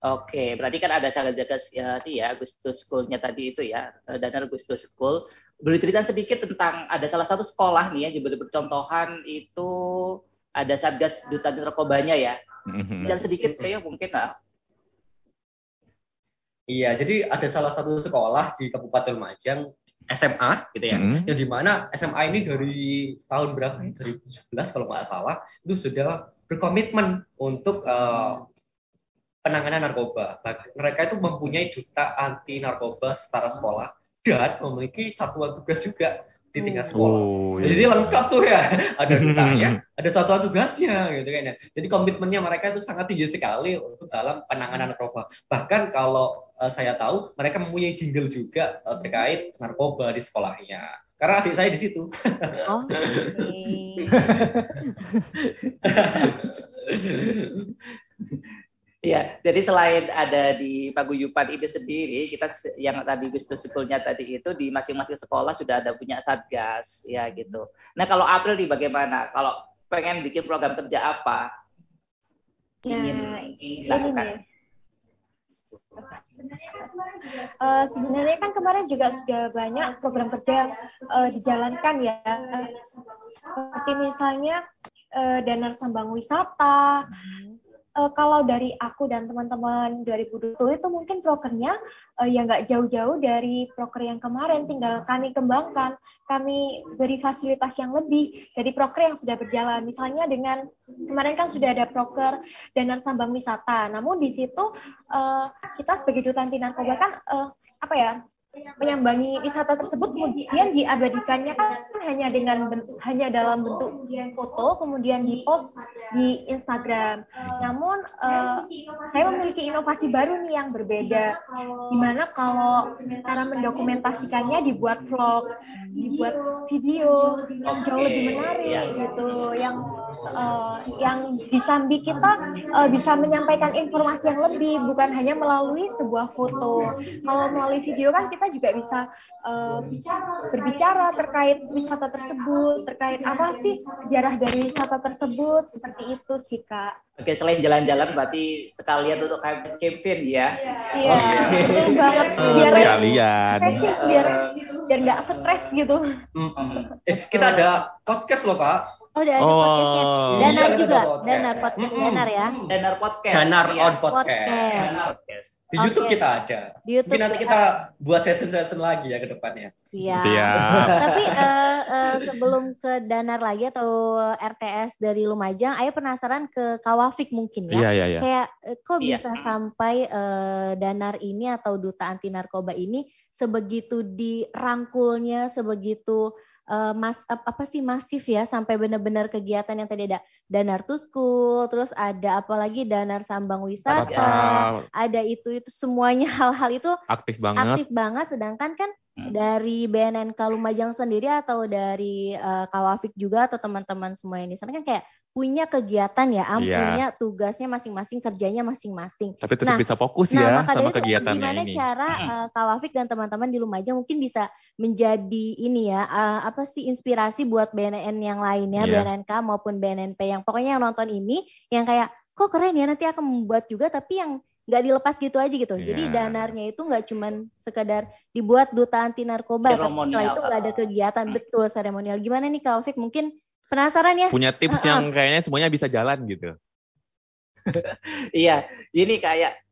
Oke, berarti kan ada jaga-jaga ya, tadi ya Agustus School-nya tadi itu ya, eh, Dana Agustus School. Boleh cerita sedikit tentang ada salah satu sekolah nih ya, juga bercontohan itu ada Satgas Duta Narkobanya ya. Dan sedikit kayak mungkin ah. Iya, jadi ada salah satu sekolah di Kabupaten Lumajang SMA gitu ya, Mhm. yang di mana SMA ini dari tahun berapa? ya? 2017 kalau nggak salah itu sudah berkomitmen untuk eh, penanganan narkoba. Bah- Mereka itu mempunyai duta anti narkoba setara sekolah dan memiliki satuan tugas juga di tingkat sekolah. Oh, iya. Jadi lengkap tuh ya, ada dutanya, ada satuan tugasnya gitu kan ya. Jadi komitmennya mereka itu sangat tinggi sekali untuk dalam penanganan narkoba. Bahkan kalau eh, saya tahu mereka mempunyai jingle juga eh, terkait narkoba di sekolahnya. Karena adik saya di situ. Oh, oke. Iya, jadi selain ada di paguyuban ini sendiri, kita yang tadi School-nya tadi itu di masing-masing sekolah sudah ada punya satgas, ya gitu. Nah kalau April nih bagaimana? Kalau pengen bikin program kerja apa? Ya, Ingin ini dilakukan? nih. Eh, sebenarnya kan kemarin juga sudah banyak program kerja eh, dijalankan ya. Seperti misalnya eh, dana sambang wisata. Eh, kalau dari aku dan teman-teman 2020 itu mungkin prokernya eh, ya nggak jauh-jauh dari proker yang kemarin, tinggal kami kembangkan, kami beri fasilitas yang lebih dari proker yang sudah berjalan. Misalnya dengan kemarin kan sudah ada proker dana sambang wisata, namun di situ eh, kita sebagai duta anti narkoba kan eh, apa ya menyambangi wisata tersebut kemudian diabadikannya kan hanya dengan ben- hanya dalam bentuk foto kemudian di post di Instagram. Namun eh, saya memiliki inovasi baru nih yang berbeda. Di mana kalau cara mendokumentasikannya dibuat vlog, dibuat video yang jauh lebih menarik Iya. gitu, yang eh, yang disambi kita eh, bisa menyampaikan informasi yang lebih bukan hanya melalui sebuah foto. Kalau melalui video kan kita juga bisa eh, berbicara terkait wisata tersebut, terkait apa sih sejarah dari wisata tersebut, seperti itu sih kak. Oke, selain jalan-jalan berarti sekalian untuk kayak campaign ya. Iya, betul banget. Biar Sekalian. refreshing, biar biar nggak stres gitu. Mm-mm. Eh, kita ada podcast loh Pak. Oh, udah ada Oh. podcastnya. Danar Iya, juga, podcast. Danar podcast Mm-mm. Danar ya. Danar podcast. Danar Iya. on podcast. Podcast. Danar podcast. Di YouTube Oke. kita ada. Di YouTube Mungkin nanti ya. kita buat session-session lagi ya ke depannya. Siap. Siap. Tapi eh, eh, sebelum ke Danar lagi atau RTS dari Lumajang, Ayo penasaran ke Kawafik mungkin Iya, ya. iya, iya. Kayak eh, kok Iya. bisa sampai eh, Danar ini atau Duta Anti Narkoba ini sebegitu dirangkulnya, sebegitu eh, mas ap- apa sih masif ya sampai benar-benar kegiatan yang tadi ada Danar School, terus ada apalagi Danar Sambang Wisata, Tata, ada itu itu semuanya hal-hal itu aktif banget. aktif banget sedangkan kan Hmm. dari BNNK Lumajang sendiri atau dari eh, Kawafik juga atau teman-teman semua ini sana kan kayak punya kegiatan ya, am Iya. punya tugasnya masing-masing, kerjanya masing-masing. Tapi tetap Nah, bisa fokus Nah, ya maka sama dari itu kegiatannya gimana ini. cara eh, Kawafik dan teman-teman di Lumajang mungkin bisa menjadi ini ya, eh, apa sih inspirasi buat BNN yang lainnya, Iya. BNNK maupun BNNP yang pokoknya yang nonton ini yang kayak kok keren ya nanti akan membuat juga tapi yang nggak dilepas gitu aja gitu. Jadi Iya. danarnya itu nggak cuman sekedar dibuat duta anti narkoba, tapi setelah itu nggak ada kegiatan betul seremonial. Gimana nih Kak? Mungkin penasaran ya? Punya tips Heeh. yang kayaknya semuanya bisa jalan gitu. Iya, ini kayak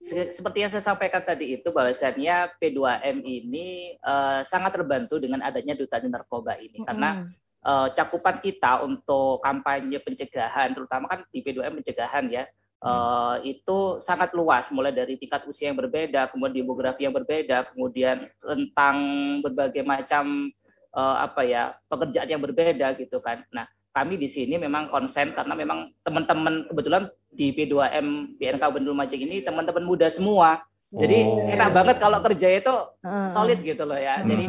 se- seperti yang saya sampaikan tadi itu bahwasannya P2M ini eh, sangat terbantu dengan adanya duta anti narkoba ini karena Mm-mm. eh, cakupan kita untuk kampanye pencegahan terutama kan di P2M pencegahan ya eh, itu sangat luas mulai dari tingkat usia yang berbeda kemudian demografi yang berbeda kemudian rentang berbagai macam eh, apa ya pekerjaan yang berbeda gitu kan. Nah kami di sini memang konsen karena memang teman-teman kebetulan di P2M BNK Kabupaten Lumajang ini teman-teman muda semua. Jadi Oh. enak banget kalau kerja itu solid gitu loh ya. Jadi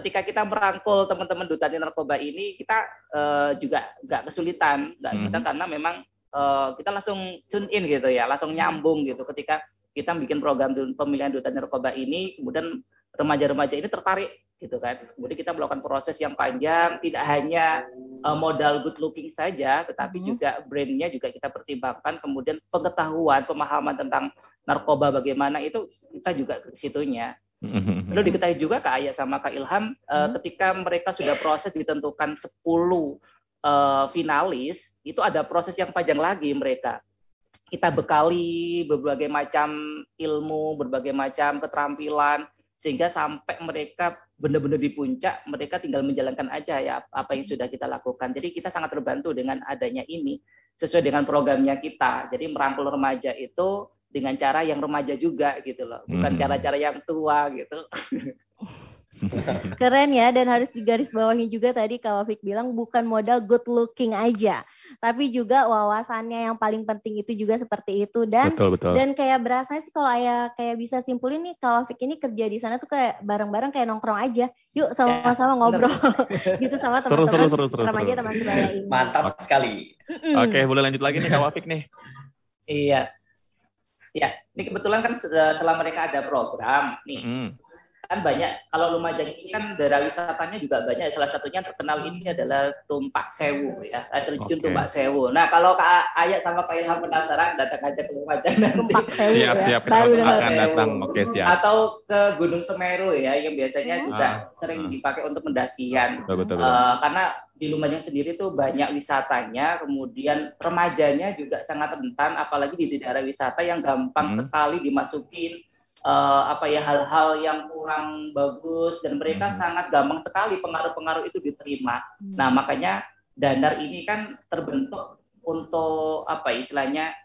ketika kita merangkul teman-teman duta narkoba ini kita eh, juga nggak kesulitan. Nggak kesulitan karena memang eh, kita langsung tune in gitu ya langsung nyambung gitu. Ketika kita bikin program pemilihan duta narkoba ini kemudian remaja-remaja ini tertarik gitu kan kemudian kita melakukan proses yang panjang tidak hanya eh, modal good looking saja tetapi Mhm. juga brandnya juga kita pertimbangkan kemudian pengetahuan pemahaman tentang narkoba bagaimana itu kita juga ke situnya. Mm-hmm. Perlu diketahui juga Kak Ayah sama Kak Ilham eh, ketika mereka sudah proses ditentukan 10 eh, finalis itu ada proses yang panjang lagi mereka. Kita bekali berbagai macam ilmu, berbagai macam keterampilan sehingga sampai mereka benar-benar di puncak, mereka tinggal menjalankan aja ya apa yang sudah kita lakukan. Jadi kita sangat terbantu dengan adanya ini sesuai dengan programnya kita. Jadi merangkul remaja itu dengan cara yang remaja juga gitu loh, bukan Hmm. cara-cara yang tua gitu. Keren ya dan harus digarisbawahi juga tadi Kak Wafik bilang bukan modal good looking aja, tapi juga wawasannya yang paling penting itu juga seperti itu dan Betul betul. dan kayak berasa sih kalau ayah kayak bisa simpulin nih Kak Wafik ini kerja di sana tuh kayak bareng-bareng kayak nongkrong aja. Yuk sama-sama ngobrol gitu sama teman-teman remaja seru. teman sebaya ini. Mantap sekali. Mm-mm. Oke, boleh lanjut lagi nih Kak Wafik nih. Iya. Ya, ini kebetulan kan setelah mereka ada program nih, Mm. Kan banyak kalau Lumajang ini kan daerah wisatanya juga banyak salah satunya yang terkenal ini adalah Tumpak Sewu ya air terjun Oke. Tumpak Sewu nah kalau Kak Ayat sama Kak Ilham penasaran datang aja ke Lumajang nanti Tumpak sewu Siap ya. siap kita Baru dengar. akan datang. Oke siap. atau ke Gunung Semeru ya yang biasanya Hmm. juga Ah, sering ah. dipakai untuk pendakian Betul betul. betul. Eh, karena di Lumajang sendiri tuh banyak wisatanya, kemudian remajanya juga sangat rentan, apalagi di daerah wisata yang gampang Hmm. sekali dimasukin eh, apa ya hal-hal yang kurang bagus dan mereka Hmm. sangat gampang sekali pengaruh-pengaruh itu diterima. Nah makanya Dandar ini kan terbentuk untuk apa istilahnya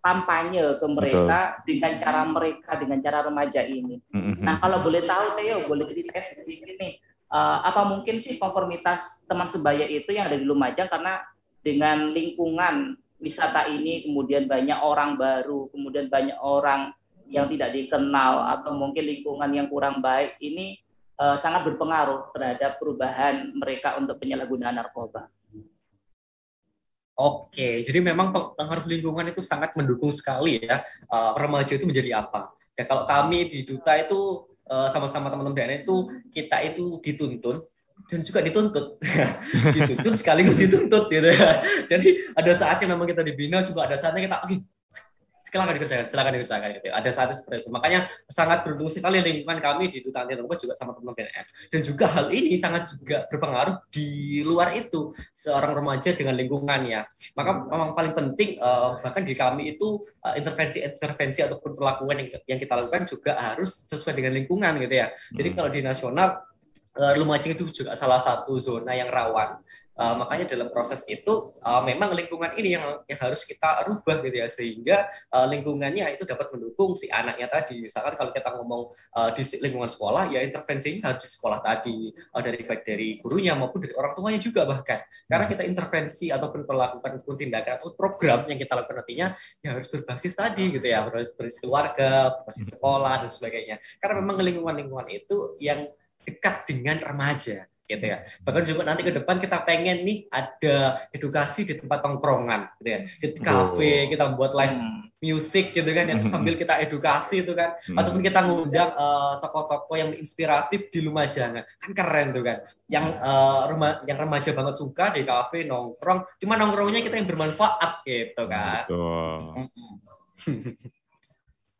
kampanye ke mereka dengan cara mereka dengan cara remaja ini. Mm-mm. Nah, kalau boleh tahu Theo, boleh cerita sedikit nih. eh, apa mungkin sih konformitas teman sebaya itu yang ada di Lumajang karena dengan lingkungan wisata ini kemudian banyak orang baru, kemudian banyak orang yang tidak dikenal atau mungkin lingkungan yang kurang baik ini eh, sangat berpengaruh terhadap perubahan mereka untuk penyalahgunaan narkoba. Oke, jadi memang pengaruh lingkungan itu sangat mendukung sekali ya eh, remaja itu menjadi apa. Ya kalau kami di duta itu eh, sama-sama teman-teman DNA itu kita itu dituntun dan juga dituntut, dituntut sekaligus dituntut gitu ya. Jadi ada saatnya memang kita dibina juga ada saatnya kita silakan dikerjakan, silakan dikerjakan gitu. Ada saatnya seperti itu. Makanya sangat beruntung sekali lingkungan kami di Duta Anti Narkoba juga sama teman-teman BNN. Dan juga hal ini sangat juga berpengaruh di luar itu seorang remaja dengan lingkungannya. Maka memang paling penting eh, bahkan di kami itu eh, intervensi-intervensi ataupun perlakuan yang, yang kita lakukan juga harus sesuai dengan lingkungan gitu ya. Jadi Hmm. kalau di nasional eh, Lumajang itu juga salah satu zona yang rawan. Eh, makanya dalam proses itu eh, memang lingkungan ini yang yang harus kita rubah gitu ya. Sehingga eh, lingkungannya itu dapat mendukung si anaknya tadi. Misalkan kalau kita ngomong eh, di lingkungan sekolah ya intervensinya harus di sekolah tadi. Eh, dari baik dari gurunya maupun dari orang tuanya juga bahkan. Karena kita intervensi ataupun melakukan ataupun tindakan atau program yang kita lakukan nantinya ya harus berbasis tadi gitu ya, berbasis berbasis keluarga, berbasis sekolah dan sebagainya. Karena memang lingkungan-lingkungan itu yang dekat dengan remaja gitu ya. Bahkan juga nanti ke depan kita pengen nih ada edukasi di tempat tongkrongan gitu ya. Di kafe kita buat live Hmm. music gitu kan ya Mhm. sambil kita edukasi itu kan ataupun kita ngundang eh, tokoh-tokoh yang inspiratif di Lumajang kan keren tuh kan yang eh, rema- yang remaja banget suka di kafe nongkrong cuma nongkrongnya kita yang bermanfaat gitu kan Betul.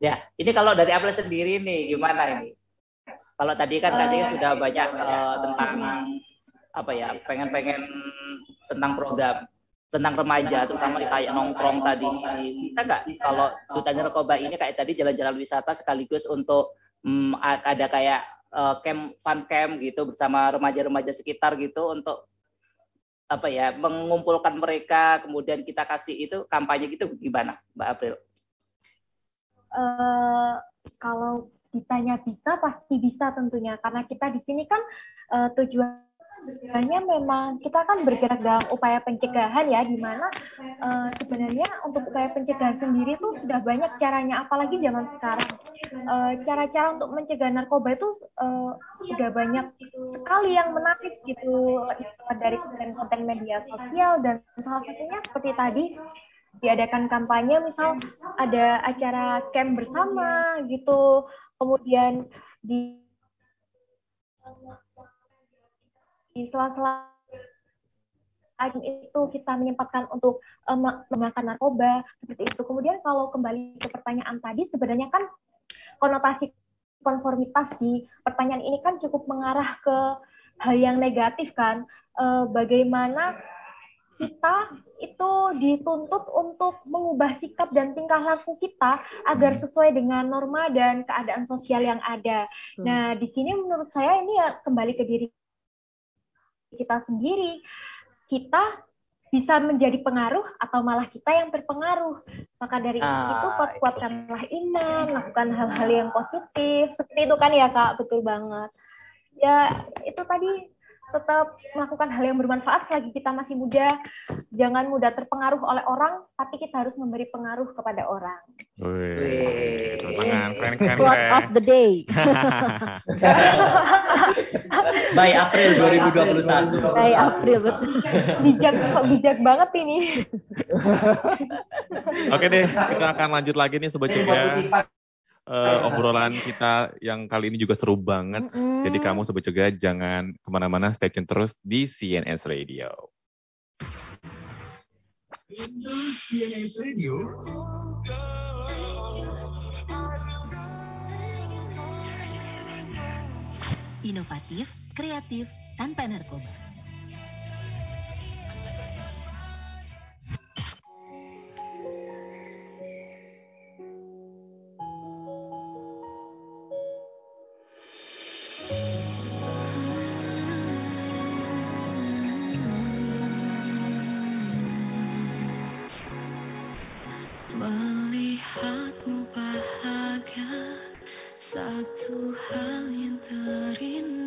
Ya, ini kalau dari Apple sendiri nih gimana ini? Kalau tadi kan tadi Eh, sudah banyak eh, tentang apa ya, pengen-pengen tentang program tentang remaja, terutama kayak nongkrong tadi. Kita nggak kalau duta narkoba ini kayak tadi jalan-jalan wisata sekaligus untuk mm, a- ada kayak eh, camp fun camp gitu bersama remaja-remaja sekitar gitu untuk apa ya mengumpulkan mereka kemudian kita kasih itu kampanye gitu gimana Mbak April? eh kalau ditanya bisa pasti bisa tentunya. Karena kita di sini kan eh, tujuannya memang kita kan bergerak dalam upaya pencegahan ya di mana eh, sebenarnya untuk upaya pencegahan sendiri tuh sudah banyak caranya. Apalagi zaman sekarang Eh, cara-cara untuk mencegah narkoba itu eh, sudah banyak sekali yang menarik gitu dari konten-konten media sosial dan salah satunya seperti tadi diadakan kampanye misal ada acara camp bersama gitu kemudian di di sela-sela itu kita menyempatkan untuk uh, menggunakan narkoba seperti itu. Kemudian kalau kembali ke pertanyaan tadi sebenarnya kan konotasi konformitas di pertanyaan ini kan cukup mengarah ke hal yang negatif kan. Uh, bagaimana kita itu dituntut untuk mengubah sikap dan tingkah laku kita agar hmm. sesuai dengan norma dan keadaan sosial yang ada. Hmm. Nah, di sini menurut saya ini ya kembali ke diri kita sendiri. Kita bisa menjadi pengaruh atau malah kita yang terpengaruh. Maka dari ah, itu kuatkanlah iman, lakukan hal-hal yang positif. Seperti itu kan ya Kak, betul banget. Ya, itu tadi tetap melakukan hal yang bermanfaat selagi kita masih muda. Jangan mudah terpengaruh oleh orang, tapi kita harus memberi pengaruh kepada orang. Wih, tangan keren keren. Quote of the day. By April 2021. By April betul. bijak bijak banget ini. Oke deh, kita akan lanjut lagi nih sobat uh, obrolan kita yang kali ini juga seru banget. Mm -hmm. Jadi kamu sobat juga jangan ke mana-mana, stay tune terus di CNS Radio. CNS Radio. Inovatif, kreatif, tanpa narkoba. bahagia satu hal yang terindah.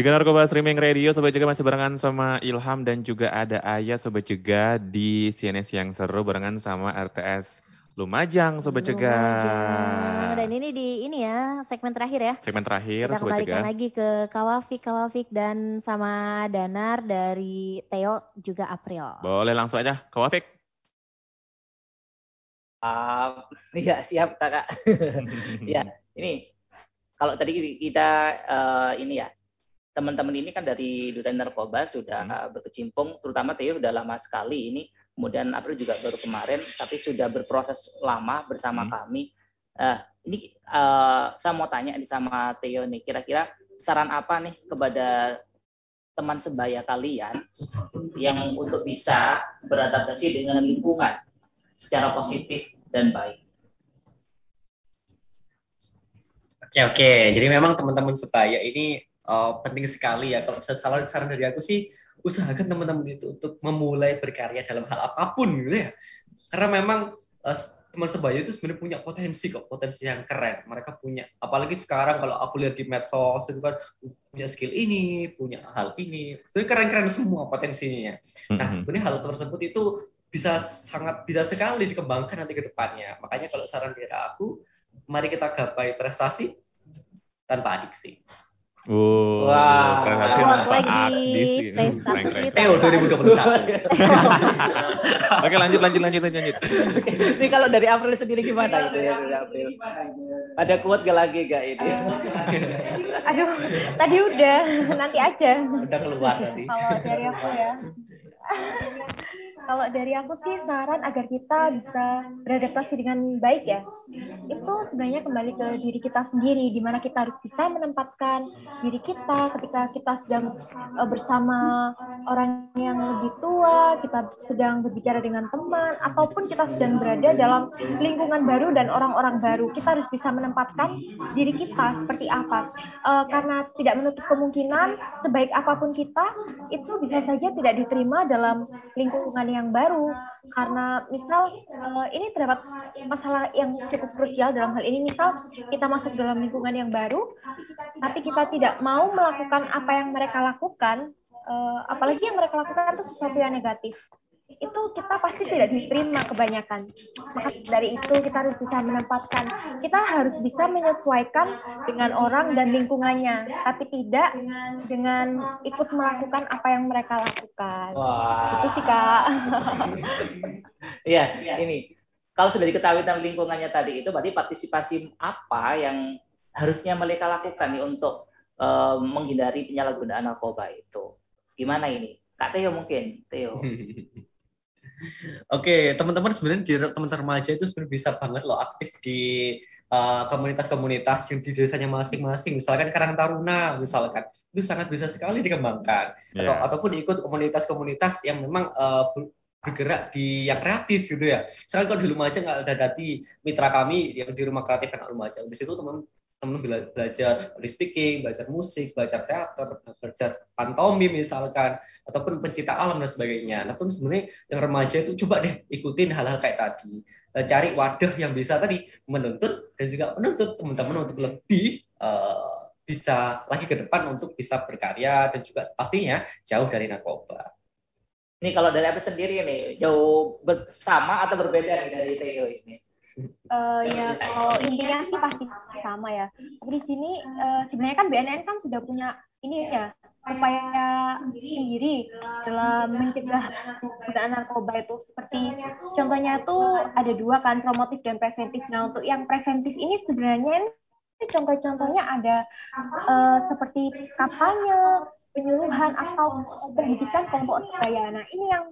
Jika Narkoba Streaming Radio, Sobat Jaga masih barengan sama Ilham dan juga ada Ayah Sobat Jaga di CNS yang seru barengan sama RTS Lumajang Sobat. Lumajang. Dan ini di ini ya segmen terakhir ya. Segmen terakhir Kita Sobat kembalikan Jaga. lagi ke Kawafik, Kawafik dan sama Danar dari Theo juga April. Boleh langsung aja, Kak Wafik. Ah, Iya siap kakak. ya ini kalau tadi kita eh, ini ya teman-teman ini kan dari duta narkoba sudah Hmm. berkecimpung, terutama Theo sudah lama sekali ini. Kemudian April juga baru kemarin, tapi sudah berproses lama bersama Hmm. kami. Eh, ini eh, saya mau tanya nih sama Theo nih, kira-kira saran apa nih kepada teman sebaya kalian yang untuk bisa beradaptasi dengan lingkungan secara positif dan baik. Oke oke, jadi memang teman-teman sebaya ini eh, penting sekali ya. Kalau saran saran dari aku sih usahakan teman-teman itu untuk memulai berkarya dalam hal apa pun gitu ya. Karena memang eh, teman sebaya itu sebenarnya punya potensi kok, potensi yang keren. Mereka punya, apalagi sekarang kalau aku lihat di medsos itu kan punya skill ini, punya hal ini, itu keren-keren semua potensinya. Nah, Mhm. sebenarnya hal tersebut itu bisa sangat bisa sekali dikembangkan nanti ke depannya. Makanya kalau saran dari aku, mari kita gapai prestasi tanpa adiksi. Wow, Wah. Quote tanpa lagi. Theo 2021. Oke lanjut, lanjut, lanjut, lanjut. lanjut. Ini kalau dari April sendiri gimana itu ya dari April? Ada quote gak lagi gak ini? Aduh, tadi udah, nanti aja. Udah keluar tadi. Kalau dari aku ya. Kalau dari aku sih saran agar kita bisa beradaptasi dengan baik ya. Itu sebenarnya kembali ke diri kita sendiri, di mana kita harus bisa menempatkan diri kita ketika kita sedang eh, bersama orang yang lebih tua, kita sedang berbicara dengan teman, ataupun kita sedang berada dalam lingkungan baru dan orang-orang baru. Kita harus bisa menempatkan diri kita seperti apa. Eh, karena tidak menutup kemungkinan sebaik apa pun kita itu bisa saja tidak diterima dalam lingkungan yang baru. Karena misal eh, ini terdapat masalah yang cukup krusial dalam hal ini. Misal kita masuk dalam lingkungan yang baru tapi kita tidak mau melakukan apa yang mereka lakukan eh, apalagi yang mereka lakukan itu sesuatu yang negatif itu kita pasti tidak diterima kebanyakan. Maka dari itu kita harus bisa menempatkan, kita harus bisa menyesuaikan dengan orang dan lingkungannya, tapi tidak dengan ikut melakukan apa yang mereka lakukan. Wah. Itu sih kak. Iya, ini kalau sudah diketahui tentang lingkungannya tadi itu berarti partisipasi apa yang harusnya mereka lakukan nih untuk eh, menghindari penyalahgunaan narkoba itu. Gimana ini? Kak Teo mungkin, Teo. Oke, teman-teman sebenarnya di teman-teman remaja itu sebenarnya bisa banget loh aktif di uh, komunitas-komunitas yang di desanya masing-masing. Misalkan Karang Taruna, misalkan itu sangat bisa sekali dikembangkan. Atau Iya. ataupun ikut komunitas-komunitas yang memang uh, ber- bergerak di yang kreatif gitu ya. Misalkan kalau di Lumajang nggak ada dati mitra kami yang di rumah kreatif anak Lumajang. Di situ teman teman bela- belajar public speaking, belajar musik, belajar teater, belajar pantomim misalkan, ataupun pencipta alam dan sebagainya. Nah, pun sebenarnya yang remaja itu coba deh ikutin hal-hal kayak tadi. Eh, Cari wadah yang bisa tadi menuntut dan juga menuntut teman-teman untuk lebih eh, bisa lagi ke depan untuk bisa berkarya dan juga pastinya jauh dari narkoba. Ini kalau dari apa sendiri nih, jauh bersama atau berbeda dari Teo ini? Eh, ya kalau intinya sih pasti sama ya. Tapi di sini eh, sebenarnya kan BNN kan sudah punya ini ya upaya sendiri dalam mencegah penggunaan narkoba itu seperti contohnya itu ada dua kan promotif dan preventif. Nah untuk yang preventif ini sebenarnya contoh-contohnya ada eh, seperti kampanye, penyuluhan atau pendidikan kelompok sebaya. Nah ini yang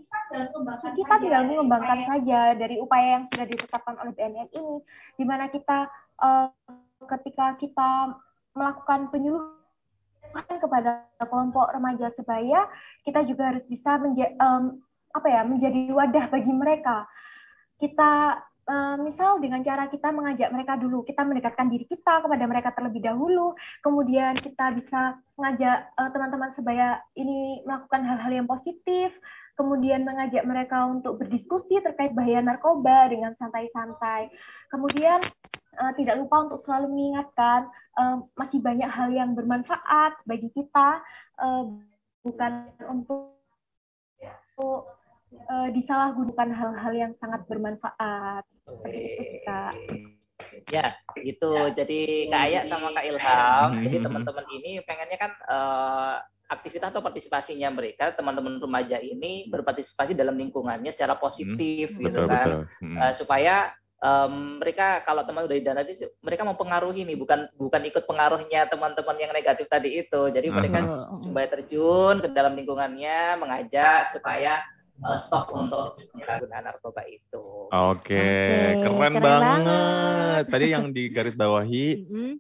kita tinggal mengembangkan saja dari upaya yang sudah ditetapkan oleh BNN ini, di mana kita eh, ketika kita melakukan penyuluhan kepada kelompok remaja sebaya, kita juga harus bisa menja- em, apa ya menjadi wadah bagi mereka. Kita misal dengan cara kita mengajak mereka dulu, kita mendekatkan diri kita kepada mereka terlebih dahulu, kemudian kita bisa mengajak eh, teman-teman sebaya ini melakukan hal-hal yang positif, kemudian mengajak mereka untuk berdiskusi terkait bahaya narkoba dengan santai-santai. Kemudian eh, tidak lupa untuk selalu mengingatkan eh, masih banyak hal yang bermanfaat bagi kita, eh, bukan untuk eh, disalahgunakan hal-hal yang sangat bermanfaat. Seperti itu sih, Kak. Ya, gitu. Jadi Kak Aya sama Kak Ilham, Hmm. jadi teman-teman ini pengennya kan eh, aktivitas atau partisipasinya mereka, teman-teman remaja ini berpartisipasi dalam lingkungannya secara positif gitu Betul, kan. betul. Hmm. Eh, supaya em, mereka kalau teman udah dana itu mereka mempengaruhi nih bukan bukan ikut pengaruhnya teman-teman yang negatif tadi itu jadi mereka Betul. supaya terjun ke dalam lingkungannya mengajak supaya eh, stop untuk penyalahgunaan narkoba itu Oke, Oke, keren, keren banget. banget. Tadi yang di garis bawahi,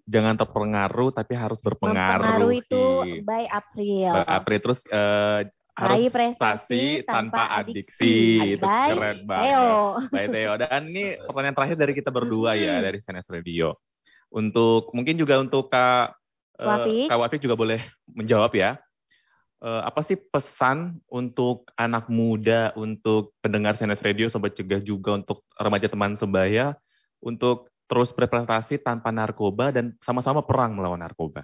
jangan terpengaruh tapi harus berpengaruh. itu by April. April terus eh, Raih harus prestasi tanpa adiksi. Itu By keren banget. Theo. Baik Theo. Dan ini pertanyaan terakhir dari kita berdua ya dari CNS Radio. Untuk mungkin juga untuk Kak eh, Wafi. Kak Wafi juga boleh menjawab ya. Eh, apa sih pesan untuk anak muda, untuk pendengar CNS Radio, sobat cegah juga untuk remaja teman sebaya untuk terus berprestasi tanpa narkoba dan sama-sama perang melawan narkoba.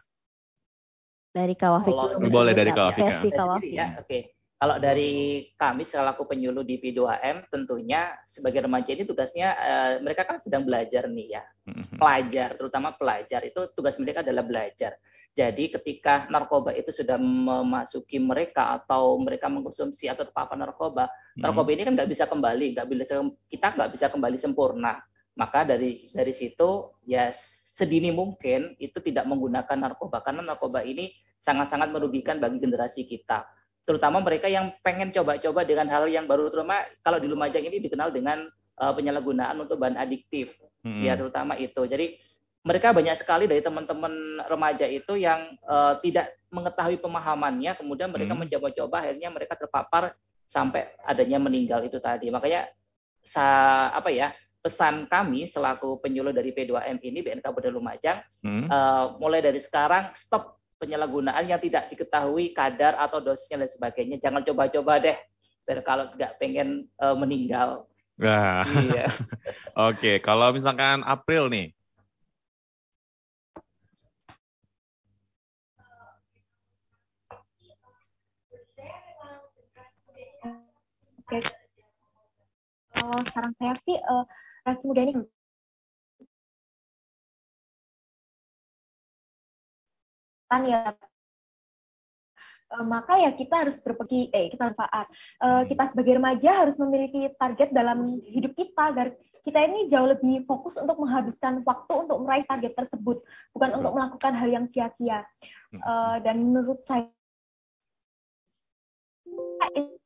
Dari Kawafi Kalau-. Boleh dari Kak. Kawafi, Kak. Versi Dari Kawafi. diri ya, oke. Kalau dari kami selaku penyuluh di P2M, tentunya sebagai remaja ini tugasnya eh, mereka kan sedang belajar nih ya, Mhm. pelajar, terutama pelajar itu tugas mereka adalah belajar. Jadi ketika narkoba itu sudah memasuki mereka atau mereka mengkonsumsi atau terpapar narkoba, narkoba ini kan nggak bisa kembali, nggak bisa kita nggak bisa kembali sempurna. Maka dari dari situ ya sedini mungkin itu tidak menggunakan narkoba karena narkoba ini sangat-sangat merugikan bagi generasi kita. Terutama mereka yang pengen coba-coba dengan hal yang baru, terutama kalau di Lumajang ini dikenal dengan eh, penyalahgunaan untuk bahan adiktif Mhm. ya terutama itu. Jadi mereka banyak sekali dari teman-teman remaja itu yang eh, tidak mengetahui pemahamannya, kemudian mereka Hmm. mencoba-coba, akhirnya mereka terpapar sampai adanya meninggal itu tadi. Makanya sa apa ya pesan kami selaku penyuluh dari P2M ini BNK Kabupaten Lumajang Mhm. eh, mulai dari sekarang stop penyalahgunaan yang tidak diketahui kadar atau dosisnya dan sebagainya. Jangan coba-coba deh. Dan kalau nggak pengen eh, meninggal. Nah, Iya. oke. Kalau misalkan April nih, Oke. Kalau saran saya sih, eh, generasi muda ini kan ya Eh, maka ya kita harus berpergi eh kita manfaat Eh, kita sebagai remaja harus memiliki target dalam hidup kita agar kita ini jauh lebih fokus untuk menghabiskan waktu untuk meraih target tersebut bukan Betul. untuk melakukan hal yang sia-sia Hmm. Eh, dan menurut saya Hmm.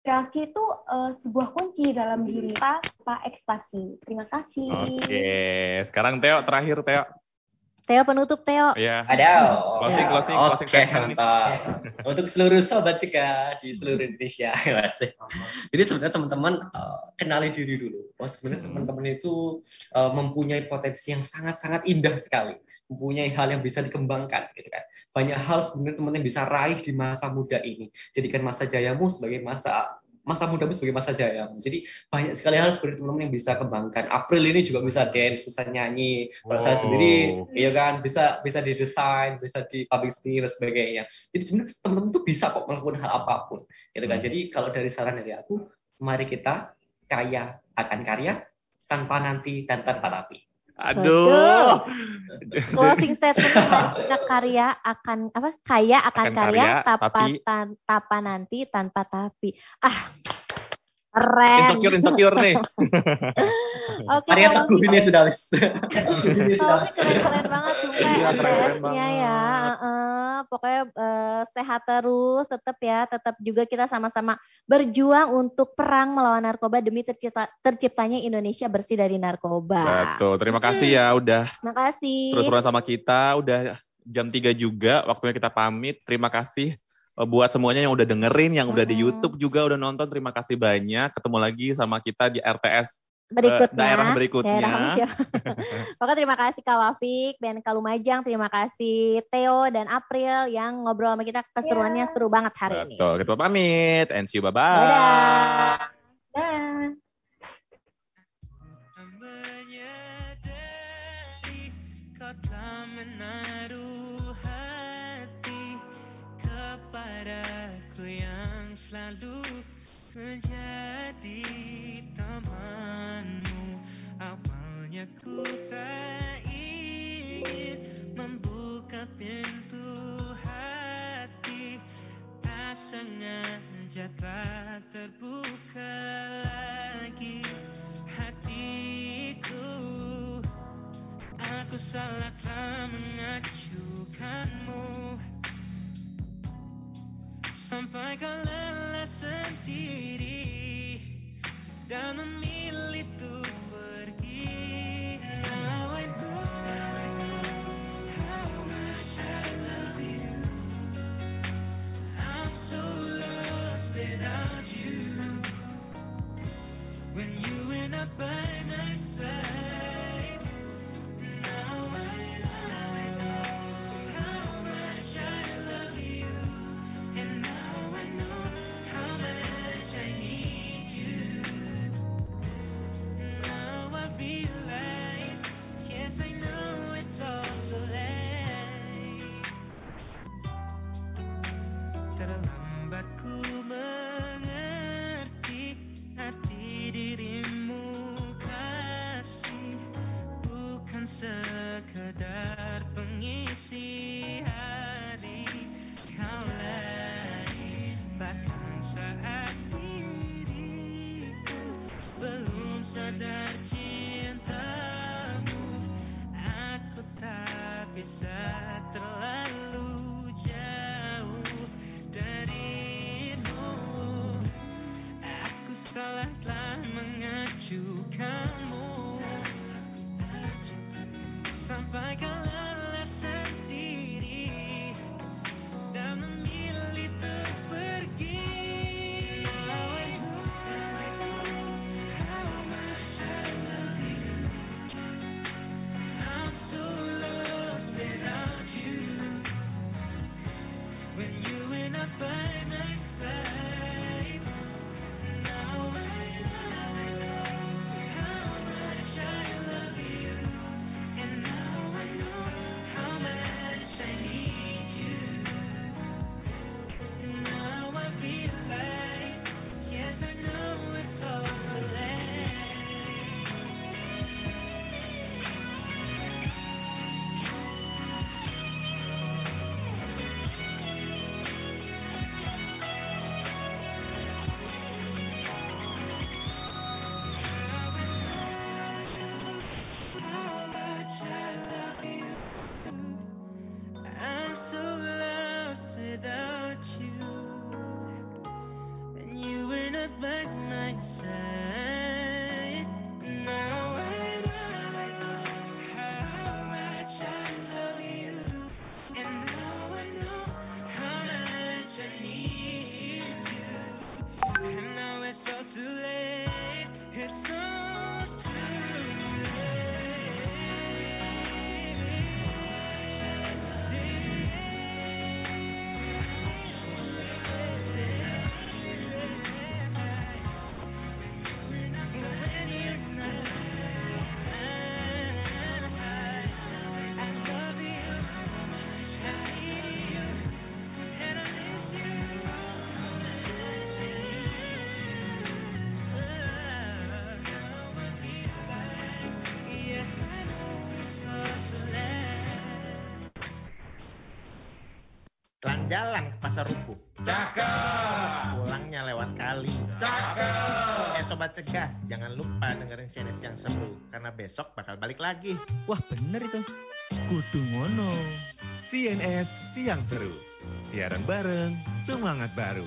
Inspirasi itu eh, sebuah kunci dalam diri kita tanpa ekstasi terima kasih oke. Sekarang Theo terakhir Theo. Theo penutup Theo. Ya. Ada. Closing, closing, closing Oke, mantap. Untuk seluruh sobat cegah di seluruh Indonesia. Jadi sebenarnya teman-teman eh, kenali diri dulu. Oh, sebenarnya Hmm. teman-teman itu eh, mempunyai potensi yang sangat-sangat indah sekali. Mempunyai hal yang bisa dikembangkan gitu kan. Banyak hal sebenarnya teman-teman bisa raih di masa muda ini. Jadikan masa jayamu sebagai masa masa mudamu sebagai masa jayamu. Jadi banyak sekali hal sebenarnya teman-teman yang bisa kembangkan. April ini juga bisa dance, bisa nyanyi. Kalau saya Wow. sendiri, iya kan, bisa bisa didesain, bisa di public speaking dan sebagainya. Jadi sebenarnya teman-teman tuh bisa kok melakukan hal apa pun, gitu kan. Hmm. Jadi kalau dari saran dari aku, mari kita kaya akan karya tanpa nanti dan tanpa tapi. Aduh. Closing statement kita karya akan apa? Kaya akan, Akan karya, karya, tanpa tapi- tan- tanpa nanti tanpa tapi. Ah. Keren. Insecure, insecure nih. Oke, Karya kalau ini sudah habis. Kalau ini keren-keren banget sumpah Iya, banget. ya. Heeh, pokoknya eh, sehat terus, tetap ya, tetap juga kita sama-sama berjuang untuk perang melawan narkoba demi tercipta, terciptanya Indonesia bersih dari narkoba. Betul. Terima kasih ya udah Makasih. terus-terusan sama kita. Udah jam 3 juga waktunya kita pamit. Terima kasih Buat semuanya yang udah dengerin, yang udah di. YouTube juga udah nonton, terima kasih banyak. Ketemu lagi sama kita di RTS Berikutnya, daerah berikutnya. daerah. Pokoknya terima kasih Kak Wafik, BNK Lumajang, terima kasih Theo dan April yang ngobrol sama kita keseruannya Ya. seru banget hari ini. Betul, kita pamit. And see you, bye-bye. Dadah. Dah. Selalu menjadi temanmu. Awalnya ku tak ingin membuka pintu hati. Tak sengaja tak Jalan-jalan ke pasar rumput. Cakep. Pulangnya lewat kali. Cakep. Eh sobat cegah, jangan lupa dengerin CNS yang seru karena besok bakal balik lagi. Wah bener itu. Kudu ngono. CNS Siang Seru. Siaran bareng, semangat baru.